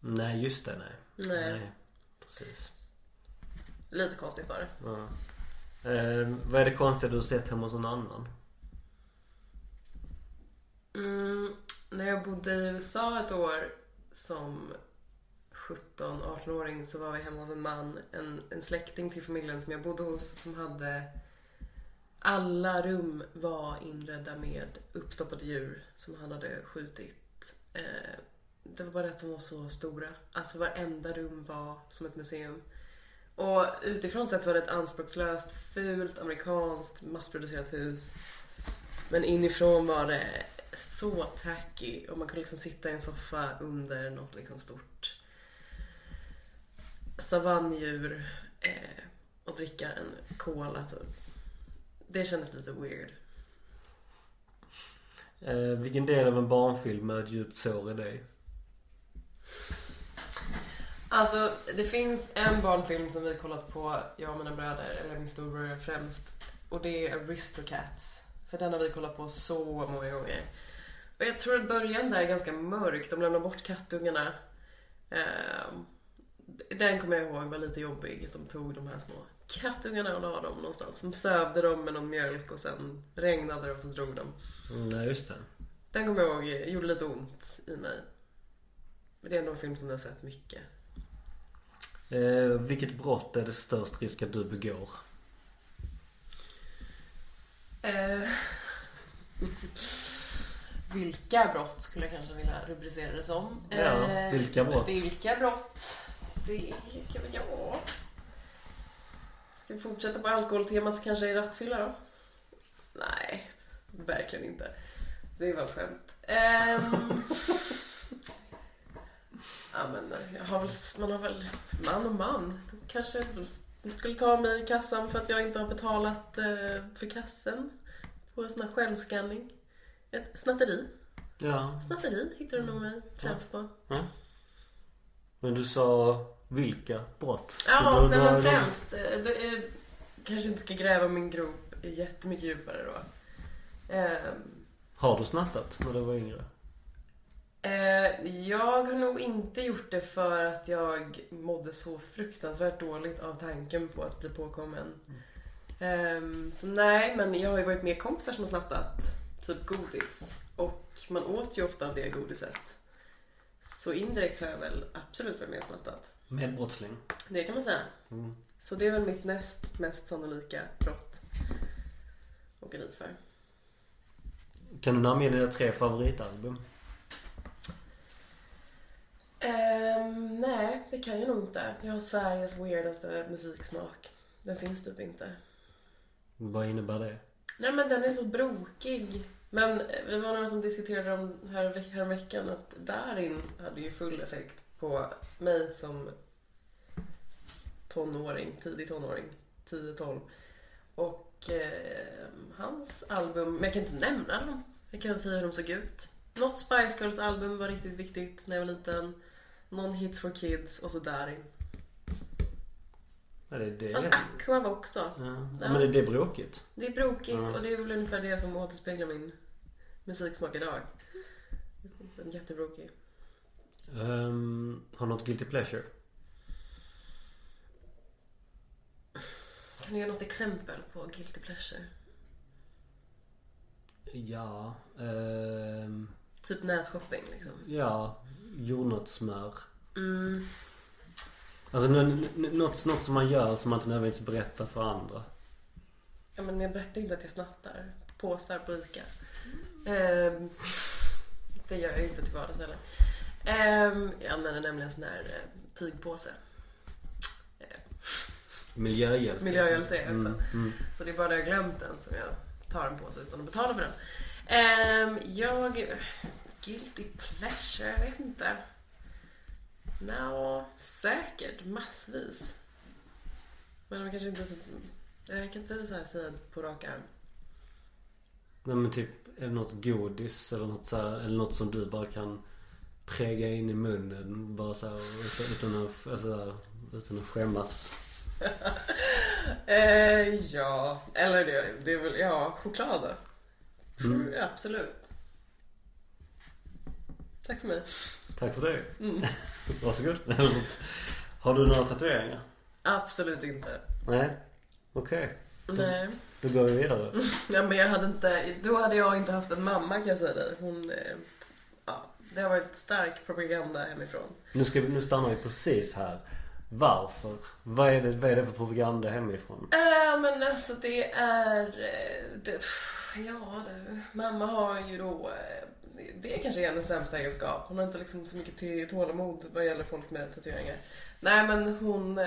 Nej, just det, nej. Nej. Precis. Lite konstigt var det. Ja. Ehm, vad är det konstiga du har sett hemma hos någon annan? Mm, när jag bodde i USA ett år som 17-18-åring så var vi hemma hos en man, en, en släkting till familjen som jag bodde hos som hade alla rum var inredda med uppstoppade djur som han hade skjutit. Eh, det var bara det att de var så stora. Alltså varenda rum var som ett museum. Och utifrån sett var det ett anspråkslöst, fult, amerikanskt, massproducerat hus. Men inifrån var det så tacky och man kunde liksom sitta i en soffa under något liksom stort savanndjur eh, och dricka en cola typ. Det kändes lite weird. Eh, vilken del av en barnfilm är ett djupt sår i dig? Alltså det finns en barnfilm som vi har kollat på, jag och mina bröder, eller min storbror främst. Och det är Aristocats. För den har vi kollat på så många gånger. Och jag tror att början där är ganska mörk. De lämnar bort kattungarna. Ehm, den kommer jag ihåg var lite jobbig. De tog de här små kattungarna och la dem någonstans. De sövde dem med någon mjölk och sen regnade det och så drog de. Mm, nej, just det. Den kommer jag ihåg gjorde lite ont i mig. Men det är ändå en film som jag har sett mycket. Eh, vilket brott är det störst risk att du begår? Eh, vilka brott skulle jag kanske vilja rubricera det som. Ja, Eh, vilka brott? Vilka brott? Det kan väl jag. Ska vi fortsätta på alkoholtemat så kanske det är rattfylla då? Nej, verkligen inte. Det var ett skämt. Ehm, ja men jag har väl, man har väl man och man. Kanske de skulle ta mig i kassan för att jag inte har betalat eh, för kassen på en sån här självskanning. Ett snatteri. Ja. Snatteri hittade de nog mig främst på. ja. Men du sa vilka brott? Ja, då- nej, men då- främst. eh, Det är, kanske inte ska gräva min grop jättemycket djupare då. Ehm, Har du snattat när du var yngre? Eh, jag har nog inte gjort det för att jag mådde så fruktansvärt dåligt av tanken på att bli påkommen. Ehm, så nej, men jag har ju varit med kompisar som har snattat typ godis. Och man åt ju ofta av det godiset. Så indirekt har jag väl absolut varit med och snattat. Medbrottsling. Det kan man säga. Mm. Så det är väl mitt näst mest sannolika brott. Åka dit för. Kan du namnge dina tre favoritalbum? Ehm, nej, det kan jag nog inte. Jag har Sveriges weirdaste musiksmak. Den finns typ inte. Vad innebär det? Nej men den är så brokig. Men det var några som diskuterade om här, här veckan att Darin hade ju full effekt på mig som tonåring, tidig tonåring, 10-12. Och eh, hans album, men jag kan inte nämna dem. Jag kan säga hur de såg ut. Något Spice Girls album var riktigt viktigt när jag var liten. Någon Hits for Kids och så Darin. Ja, det, det, Fast Aqua var också. ja. Ja. ja, men det, det är bråkigt. Det är brokigt Ja. och det är väl ungefär det som återspeglar min musiksmak idag. Är jättebrokig. Um, har du något guilty pleasure? Kan du ge något exempel på guilty pleasure? Ja. ehm, Typ nätshopping liksom. ja. Jordnötssmör. Mm. Alltså något, något som man gör som man inte nödvändigtvis berättar för andra. Ja men jag berättar inte att jag snattar påsar på ICA. Ehm, det gör jag ju inte till vardags heller. Ehm, jag använder nämligen en sån här eh, tygpåse. Eh, Miljöhjälp. Miljöhjälte också. Mm, mm. Så det är bara när jag glömt den som jag tar en påse utan att betala för den. Ehm, jag... Guilty pleasure, jag vet inte. Nå, säkert massvis. Men de kanske inte så... Jag kan inte så här säga på rak arm. Nej men typ, är det något godis eller något så här, eller något som du bara kan präga in i munnen bara så här, utan, utan att, alltså, utan att skämmas. Eh, ja, eller det, det är väl, ja, choklad då. Mm. Ja, absolut. Tack för mig. Tack för det. Mm. Varsågod. Har du några tatueringar? Absolut inte. Nej. Okej. Nej. Då går vi vidare. Ja, men jag hade inte, då hade jag inte haft en mamma kan jag säga dig. Hon, eh, ja, det har varit stark propaganda hemifrån. Nu, ska vi, nu stannar vi precis här. Varför? Vad är det, vad är det för propaganda hemifrån? Äh, men alltså det är, eh, det, ja du, mamma har ju då, Det det är kanske hennes sämsta egenskap. Hon har inte liksom så mycket till tålamod vad gäller folk med tatueringar. Nej men hon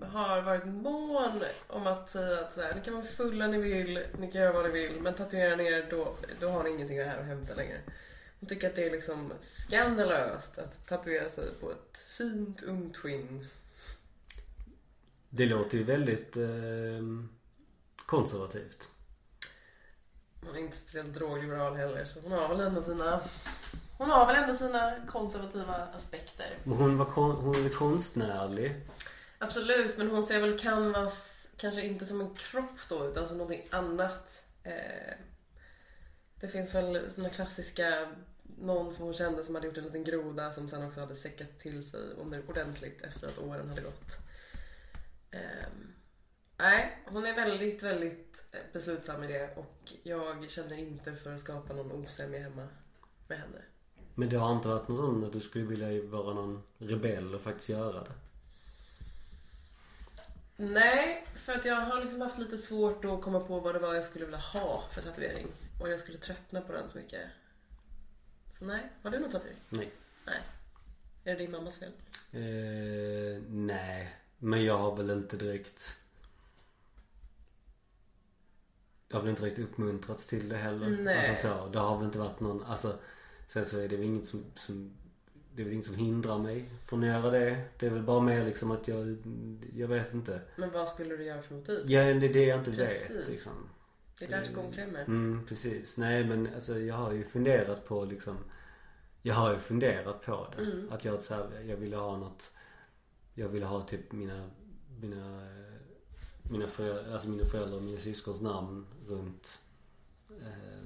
har varit mån om att säga att sådär, ni kan vara fulla ni vill, ni kan göra vad ni vill men tatuerar ni er då, då har ni ingenting här att hämta längre. Hon tycker att det är liksom skandalöst att tatuera sig på ett fint ungt skinn. Det låter ju väldigt eh, konservativt. Hon är inte speciellt drogliberal heller så hon har väl ändå sina Hon har väl ändå sina konservativa aspekter. Men hon, var kon, hon är konstnärlig. Absolut men hon ser väl canvas kanske inte som en kropp då utan som någonting annat. Eh, det finns väl såna klassiska någon som hon kände som hade gjort en liten groda som sen också hade säckat till sig ordentligt efter att åren hade gått. Ehm, nej, hon är väldigt, väldigt eh, beslutsam i det och jag känner inte för att skapa någon osämja hemma med henne. Men det har inte varit någon sån att du skulle vilja vara någon rebell och faktiskt göra det? Nej, för att jag har liksom haft lite svårt att komma på vad det var jag skulle vilja ha för tatuering. Och jag skulle tröttna på den så mycket. Så nej, har du någon tatuering? Nej. Nej. Är det din mammas fel? Eh, nej. Men jag har väl inte direkt Jag har väl inte direkt uppmuntrats till det heller. Nej. Alltså så, det har väl inte varit någon, alltså Sen så är det väl inget som, som Det är väl inget som hindrar mig från att göra det. Det är väl bara mer liksom att jag, jag vet inte. Men vad skulle du göra för motiv? Ja det är det jag inte Precis. vet liksom. Det är där skon klämmer. Mm, precis. Nej men alltså jag har ju funderat på liksom Jag har ju funderat på det. Mm. Att jag så här, jag ville ha något Jag ville ha typ mina Mina Mina föräldrar, alltså mina föräldrar och mina syskons namn runt eh,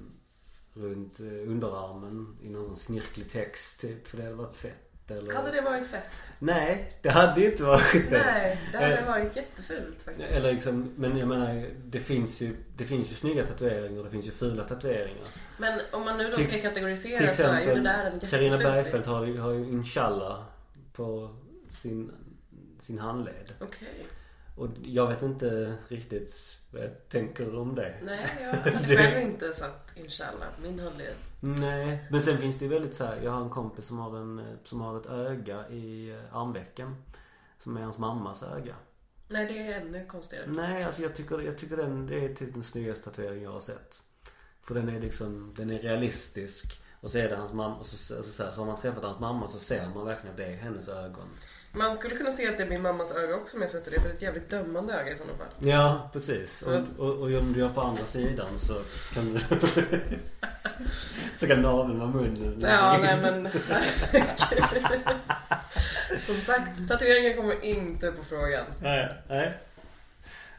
Runt eh, underarmen i någon snirklig text typ. För det hade varit fett eller Hade det varit fett? Nej, det hade ju inte varit det. Nej, det hade Eh, varit jättefult faktiskt. eller liksom, men jag menar det finns ju, det finns ju snygga tatueringar och det finns ju fula tatueringar. Men om man nu då Till- ska kategorisera Till så är ju det exempel där en Carina jätteful Bergfeldt har har ju inshallah på sin, sin handled. Okej. Och jag vet inte riktigt vad jag tänker om det. Nej, jag har själv inte satt inshallah på min handled. Nej, men sen finns det ju väldigt så här, jag har en kompis som har en, som har ett öga i eh, armvecken. Som är hans mammas öga. Nej, det är ännu konstigare. Nej, alltså jag tycker, jag tycker den, det är typ den snyggaste tatueringen jag har sett. För den är liksom, den är realistisk. Och så är det hans mamma, och så, alltså så, här, så har man träffat hans mamma så ser man verkligen att det är hennes ögon. Man skulle kunna se att det är min mammas öga också om jag sätter det för det är ett jävligt dömande öga i sådana fall. Ja, precis. Så- Och, och, och om du gör på andra sidan så kan du Så kan naveln vara munnen. Ja, nej men Som sagt, tatueringar kommer inte på frågan. Nej, nej.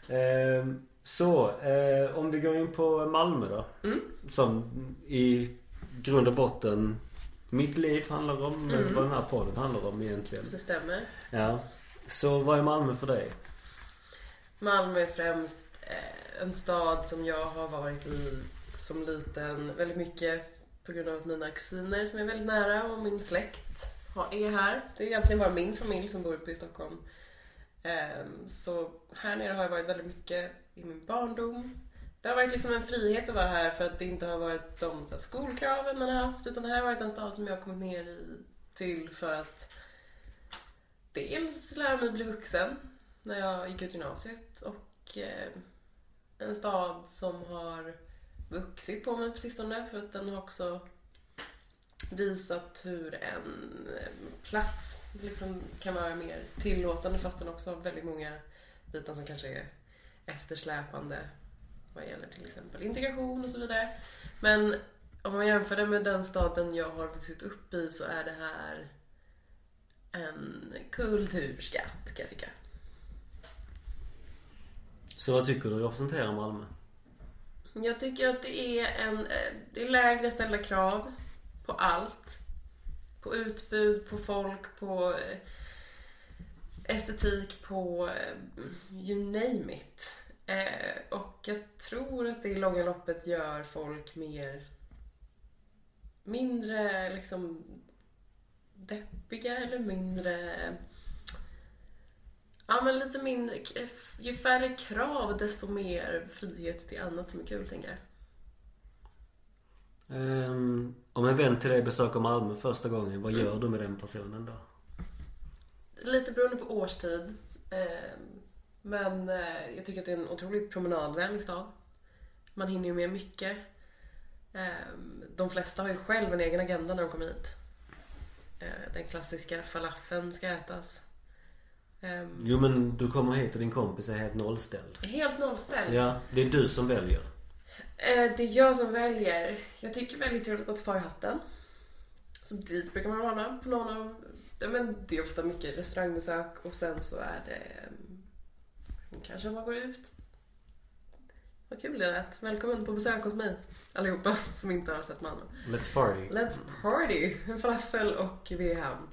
Ehm, så, eh, om vi går in på Malmö då. Mm. Som i grund och botten mitt liv handlar om, Mm. vad den här podden handlar om egentligen. Det stämmer. Ja. Så vad är Malmö för dig? Malmö är främst eh, en stad som jag har varit i som liten väldigt mycket på grund av att mina kusiner som är väldigt nära och min släkt är här. Det är egentligen bara min familj som bor uppe i Stockholm. Ehm, Så här nere har jag varit väldigt mycket i min barndom. Det har varit liksom en frihet att vara här för att det inte har varit de så här, skolkraven man har haft utan det här har varit en stad som jag har kommit ner i till för att dels lära mig bli vuxen när jag gick ut gymnasiet och eh, en stad som har vuxit på mig på sistone för att den har också visat hur en eh, plats liksom kan vara mer tillåtande fast den också har väldigt många bitar som kanske är eftersläpande vad gäller till exempel integration och så vidare. Men om man jämför det med den staden jag har vuxit upp i så är det här en kulturskatt kan jag tycka. Så vad tycker du representerar Malmö? Jag tycker att det är en eh, det är lägre ställda krav på allt. På utbud, på folk, på eh, estetik, på eh, you name it. Eh, Och jag tror att det i långa loppet gör folk mer mindre liksom deppiga eller mindre Ja men lite mindre, ju färre krav desto mer frihet till annat som är kul tänker jag. Ehm, om en vän till dig besöker Malmö första gången, vad gör du med den personen då? Lite beroende på årstid. Eh, Men eh, jag tycker att det är en otroligt promenadvänlig stad. Man hinner ju med mycket. Eh, De flesta har ju själv en egen agenda när de kommer hit. Eh, Den klassiska falafeln ska ätas. Eh, Jo men du kommer hit och din kompis är helt nollställd. Helt nollställd. Ja, det är du som väljer. Eh, Det är jag som väljer. Jag tycker väldigt trevligt att gå till Farhatten. Så dit brukar man vara på någon av... Ja, men det är ofta mycket restaurangbesök och sen så är det... Kanske man går ut. Vad kul det lät. Välkommen på besök hos mig allihopa som inte har sett Malmö. Let's party. Let's party! En falafel och hem.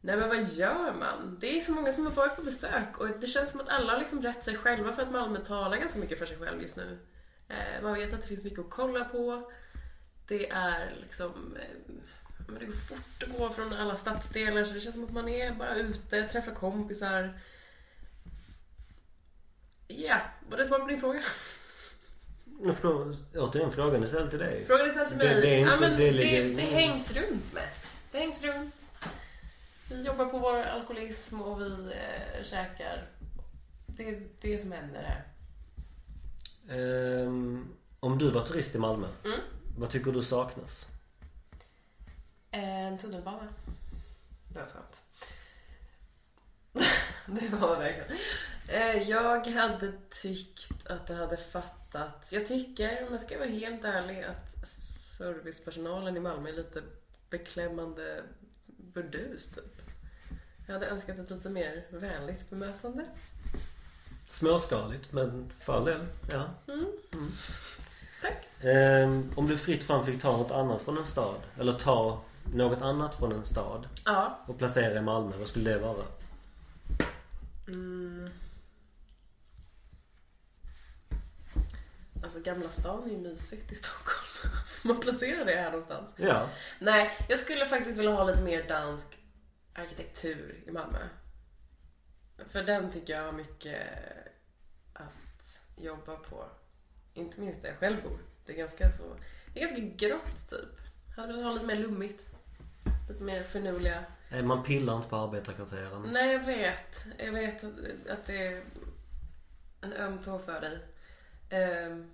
Nej men vad gör man? Det är så många som har varit på besök och det känns som att alla har liksom rätt sig själva för att Malmö talar ganska mycket för sig själv just nu. Eh, man vet att det finns mycket att kolla på. Det är liksom... Eh, men det går fort att gå från alla stadsdelar så det känns som att man är bara ute, träffar kompisar. Ja, var det svar på din fråga? Frå- Återigen frågan är ställd till dig. Frågan är ställd till mig. Det- det är inte- ja, men det det, ligger- det, hängs runt mest. Det hängs runt. Vi jobbar på vår alkoholism och vi eh, käkar. Det är det som händer här. Ehm, om du var turist i Malmö, Mm. vad tycker du saknas? En tunnelbana. Det var skämt. det var verkligen. Eh, Jag hade tyckt att det hade fattats. Jag tycker, om jag ska vara helt ärlig, att servicepersonalen i Malmö är lite beklämmande burdus typ. Jag hade önskat ett lite mer vänligt bemötande. Småskaligt, men för all del. Ja. Mm. Tack. Ehm, om du fritt fram fick ta något annat från en stad, eller ta något annat från en stad Ja. och placera i Malmö, vad skulle det vara? Mm. Alltså Gamla stan är ju mysigt i Stockholm. Man placera det här någonstans? Ja. Nej, jag skulle faktiskt vilja ha lite mer dansk arkitektur i Malmö. För den tycker jag har mycket att jobba på. Inte minst där jag själv bor. Det är ganska så... Det är ganska grått typ. Jag hade velat ha lite mer lummigt. Lite mer finurliga. Man pillar inte på arbetarkvarteren. Nej, jag vet. Jag vet att, att det är en öm tå för dig. Ehm,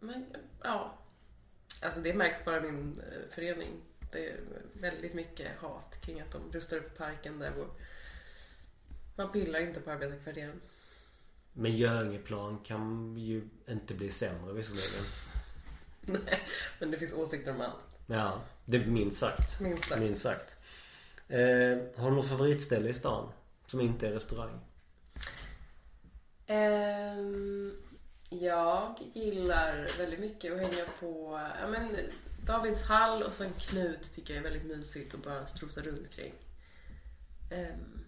men ja. Alltså det märks bara i min eh, förening. Det är väldigt mycket hat kring att de rustar upp parken där jag bor. Man pillar inte på arbetarkvarteren. Men Göingeplan kan ju inte bli sämre visserligen. Nej, men det finns åsikter om allt. Ja, det är minst sagt. Minst sagt. Minst sagt. Eh, har du något favoritställe i stan? Som inte är restaurang? Ehm, jag gillar väldigt mycket att hänga på ja, men, Davids hall och sen Knut tycker jag är väldigt mysigt att bara strosa runt kring. Ehm,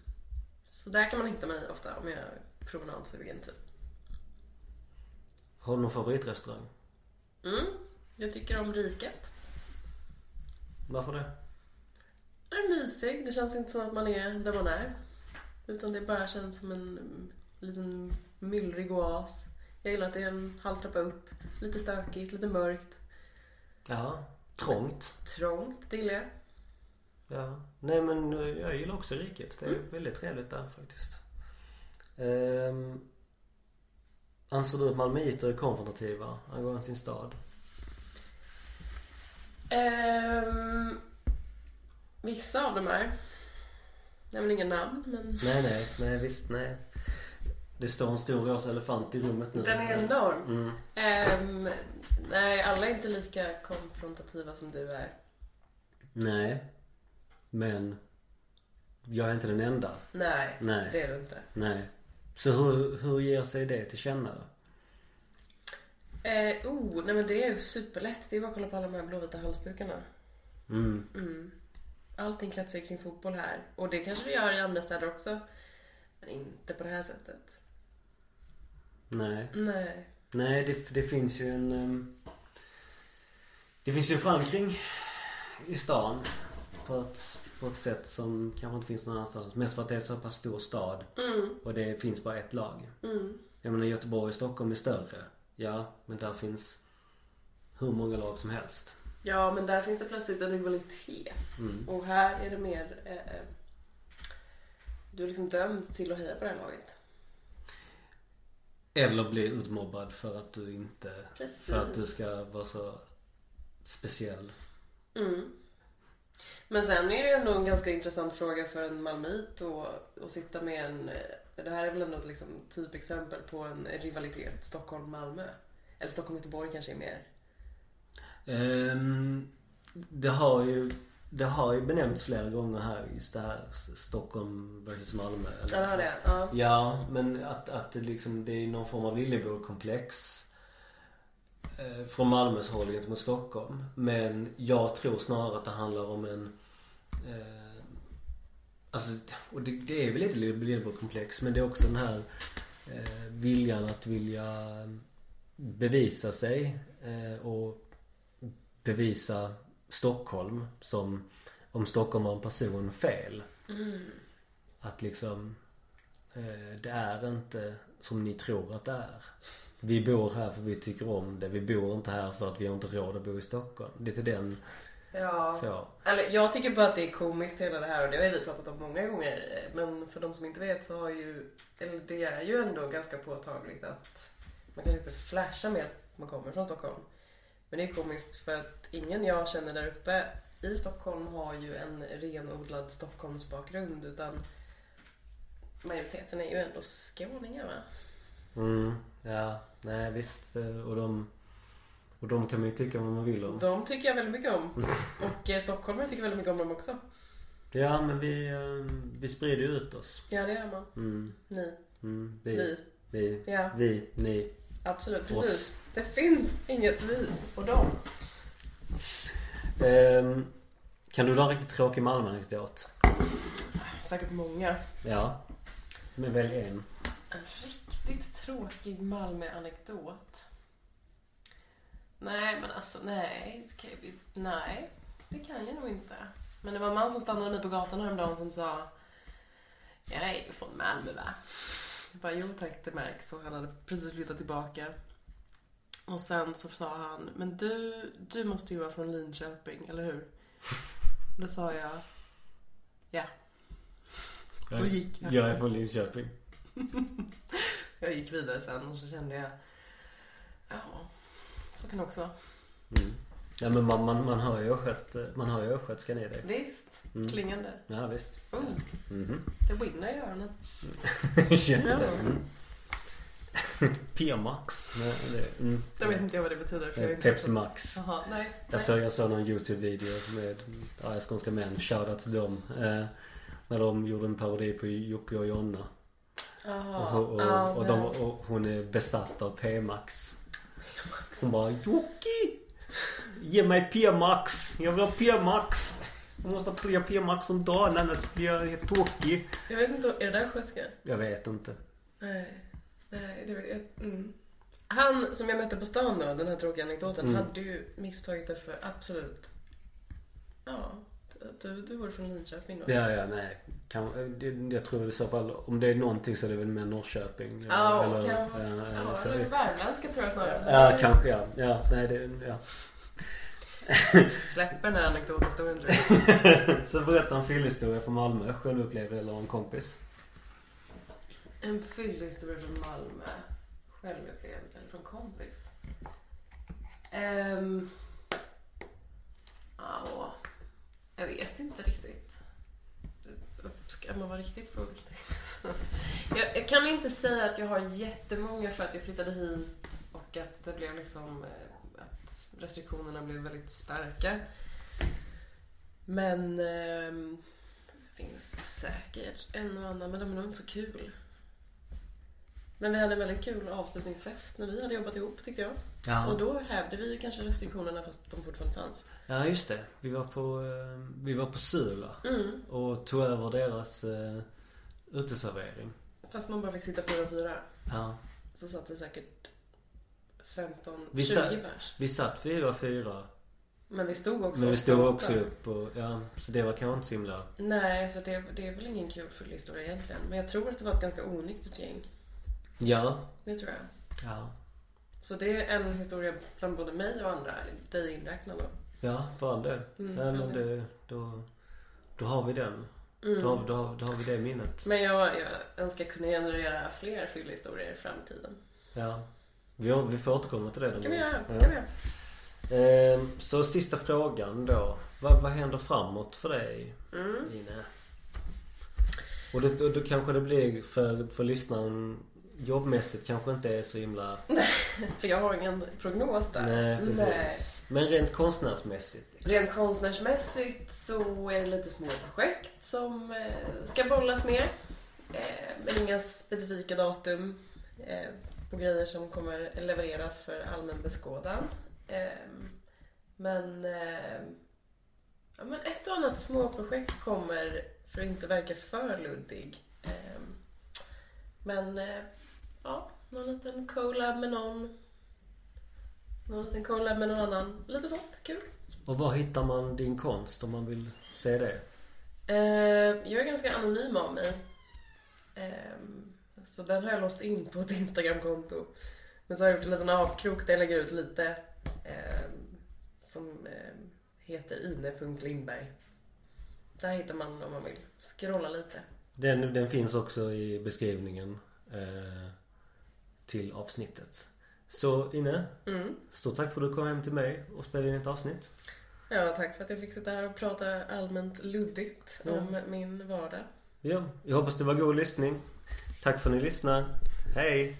så där kan man hitta mig ofta om jag är promenadsugen typ. Har du någon favoritrestaurang? Mm. Jag tycker om riket. Varför det? Det är mysig. Det känns inte som att man är där man är. Utan det bara känns som en mm, liten myllrig oas. Jag gillar att det är en halv trappa upp. Lite stökigt, lite mörkt. Ja. Trångt. Trångt, det gillar jag. Ja. Nej men eh, jag gillar också riket. Det är väldigt trevligt där faktiskt. Um, anser du att malmöiter är konfrontativa angående sin stad? Ehm, vissa av dem är. Jag nämner inga namn men Nej nej, nej visst nej. Det står en stor rosa elefant i rummet nu. den är enorm. Mm. Ehm, nej, alla är inte lika konfrontativa som du är. Nej. Men jag är inte den enda. Nej, Nej. det är du inte. Nej. Så hur, hur ger sig det till känna då? Eh, oh, nej men det är ju superlätt. Det är bara att kolla på alla de här blåvita halsdukarna. Mm. Mm. Allting kretsar kring fotboll här. Och det kanske det gör i andra städer också. Men inte på det här sättet. Nej. Nej. Nej det, det finns ju en ehm, Det finns ju en förankring i stan på ett, på ett sätt som kanske inte finns någon annanstans. Mest för att det är så pass stor stad Mm, och det finns bara ett lag. mm. Jag menar Göteborg och Stockholm är större. Ja, men där finns hur många lag som helst. Ja, men där finns det plötsligt en rivalitet. Mm. Och här är det mer... Eh, du är liksom dömd till att heja på det här laget. Eller bli utmobbad för att du inte Precis. För att du ska vara så speciell. Mm. Men sen är det ju ändå en ganska intressant fråga för en malmöit att, att sitta med en... eh, Det här är väl ändå liksom typexempel på en rivalitet Stockholm-Malmö. Eller Stockholm-Göteborg kanske är mer. Ehm, det har ju Det har ju benämnts flera gånger här just det här Stockholm versus Malmö. eller Ja, det har det. Ja. Ja, men att, att det liksom det är någon form av Lillebror-komplex eh, Från Malmös håll gentemot Stockholm. Men jag tror snarare att det handlar om en eh, Alltså, och det, det är väl lite Lillebror-komplex men det är också den här eh, viljan att vilja bevisa sig eh, och bevisa Stockholm som om Stockholm har en person fel. Mm. Att liksom eh, det är inte som ni tror att det är. Vi bor här för vi tycker om det. Vi bor inte här för att vi har inte råd att bo i Stockholm. Lite den Ja. så. Eller, jag tycker bara att det är komiskt hela det här och det har vi pratat om många gånger. eh, Men för de som inte vet så har ju, eller det är ju ändå ganska påtagligt att man kanske inte flashar med att man kommer från Stockholm. Men det är komiskt för att ingen jag känner där uppe i Stockholm har ju en renodlad Stockholmsbakgrund utan majoriteten är ju ändå skåningar va? Mm, ja, nej visst. eh, Och de och de kan man ju tycka vad man vill om. De tycker jag väldigt mycket om. Och eh, stockholmare tycker väldigt mycket om dem också. Ja men vi, eh, vi sprider ju ut oss. Ja det gör man. Mm, Ni, mm, vi, vi. vi, Ja. vi, ni. Absolut, Oss. precis. Det finns inget vi och dem. Ehm, kan du dra riktigt tråkig Malmö-anekdot? Säkert många. Ja. Men välj en. En riktigt tråkig Malmö-anekdot. Nej, men alltså nej. Nej, det kan jag nog inte. Men det var en man som stannade mig på gatan häromdagen som sa Jag är ju från Malmö va? Jag bara, jo tack det märks. Och han hade precis flyttat tillbaka. Och sen så sa han, men du, du måste ju vara från Linköping, eller hur? Då sa jag, ja. Så gick jag. Jag är från Linköping. Jag gick vidare sen och så kände jag, ja, så kan det också vara. Mm. Ja men man, man, man hör ju östgöt, man hör ju östgötskan i dig. Visst, Mm. klingande. Ja visst. Oh, Mhm. det winner i öronen. Just Ja. det. Mm. P-max. Nej, det, mm. Jag vet inte jag vad det betyder. För jag är Eh, inte Pepsi Max. Jaha, nej. Jag nej. såg, jag såg någon Youtube-video med arga skånska män. Shoutout till dem. Eh, när de gjorde en parodi på Jocke och Jonna. Jaha. Och, och, ja, och, de, och hon är besatt av P-max. Hon bara Jocke! Ge mig P-max! Jag vill ha P-max! Jag måste ha tre P-max om dagen annars blir jag helt tokig. Jag vet inte, är det där skötska? Jag vet inte. Nej. Nej, det vet jag mm. Han som jag mötte på stan då, den här tråkiga anekdoten, Mm. hade ju misstagit det för absolut, ja, du, du var från Linköping då. Ja, ja, nej. Kan, det, jag tror i så fall om det är någonting så är det väl med Norrköping. Ja, eller, kan, ja, eller ja, så. eller värmländska tror jag snarare. Ja, kanske ja. Ja, nej det, ja. Släpper den här anekdothistorien så berätta en fyllhistoria från Malmö. Självupplevd eller en kompis. En fyllehistoria från Malmö. Självupplevd eller från kompis. Um, ja, jag vet inte riktigt. Ska man vara riktigt full? jag, jag kan inte säga att jag har jättemånga för att jag flyttade hit och att det blev liksom eh, att restriktionerna blev väldigt starka. Men det finns säkert en och annan men de är nog inte så kul. Men vi hade en väldigt kul avslutningsfest när vi hade jobbat ihop tyckte jag. Ja. Och då hävde vi ju kanske restriktionerna fast de fortfarande fanns. Ja just det. Vi var på, eh, vi var på Sula. Mm. Och tog över deras uh, uteservering. Fast man bara fick sitta fyra och fyra. Ja. Så satt vi säkert 15, Vi 20 satt- pers. Vi satt fyra och fyra. Men vi stod också Men vi stod också upp och ja. Så det var kanske inte så himla. Nej, så det, det är väl ingen kul historia egentligen. Men jag tror att det var ett ganska onyktert gäng. Ja. Det tror jag. Ja. Så det är en historia bland både mig och andra, dig inräknad då. Ja, för all del. Mm, för men det, då, då har vi den. Mm. Då, har, då, har, då har vi det minnet. Men jag, jag önskar kunna generera fler fyllhistorier i framtiden. Ja. Vi, har- vi får återkomma till det kan vi göra. Ja. kan vi göra. Ehm, så sista frågan då. Vad, vad händer framåt för dig Mm. Ina? Och då, då kanske det blir för, för lyssnaren jobbmässigt kanske inte är så himla För jag har ingen prognos där. Nej precis. Nej. Men rent konstnärsmässigt. liksom. Rent konstnärsmässigt så är det lite små projekt som eh, ska bollas med. Eh, men inga specifika datum eh, på grejer som kommer levereras för allmän beskådan. Eh, men, eh, ja, men ett och annat småprojekt kommer för att inte verka för luddig. Eh, men ja, någon liten collab med någon. Någon liten collab med någon annan. Lite sånt, kul. Och var hittar man din konst om man vill se det? Eh, jag är ganska anonym av mig. Eh, så den har jag låst in på ett Instagramkonto. Men så har jag gjort en liten avkrok där jag lägger ut lite. Eh, som eh, heter ine.lindberg. Där hittar man om man vill scrolla lite. Den, den finns också i beskrivningen eh, till avsnittet. Så Ine, Mm. stort tack för att du kom hem till mig och spelade in ett avsnitt. Ja, tack för att jag fick sitta här och prata allmänt luddigt Ja. om min vardag. Ja, jag hoppas det var god lyssning. Tack för att ni lyssnar. Hej!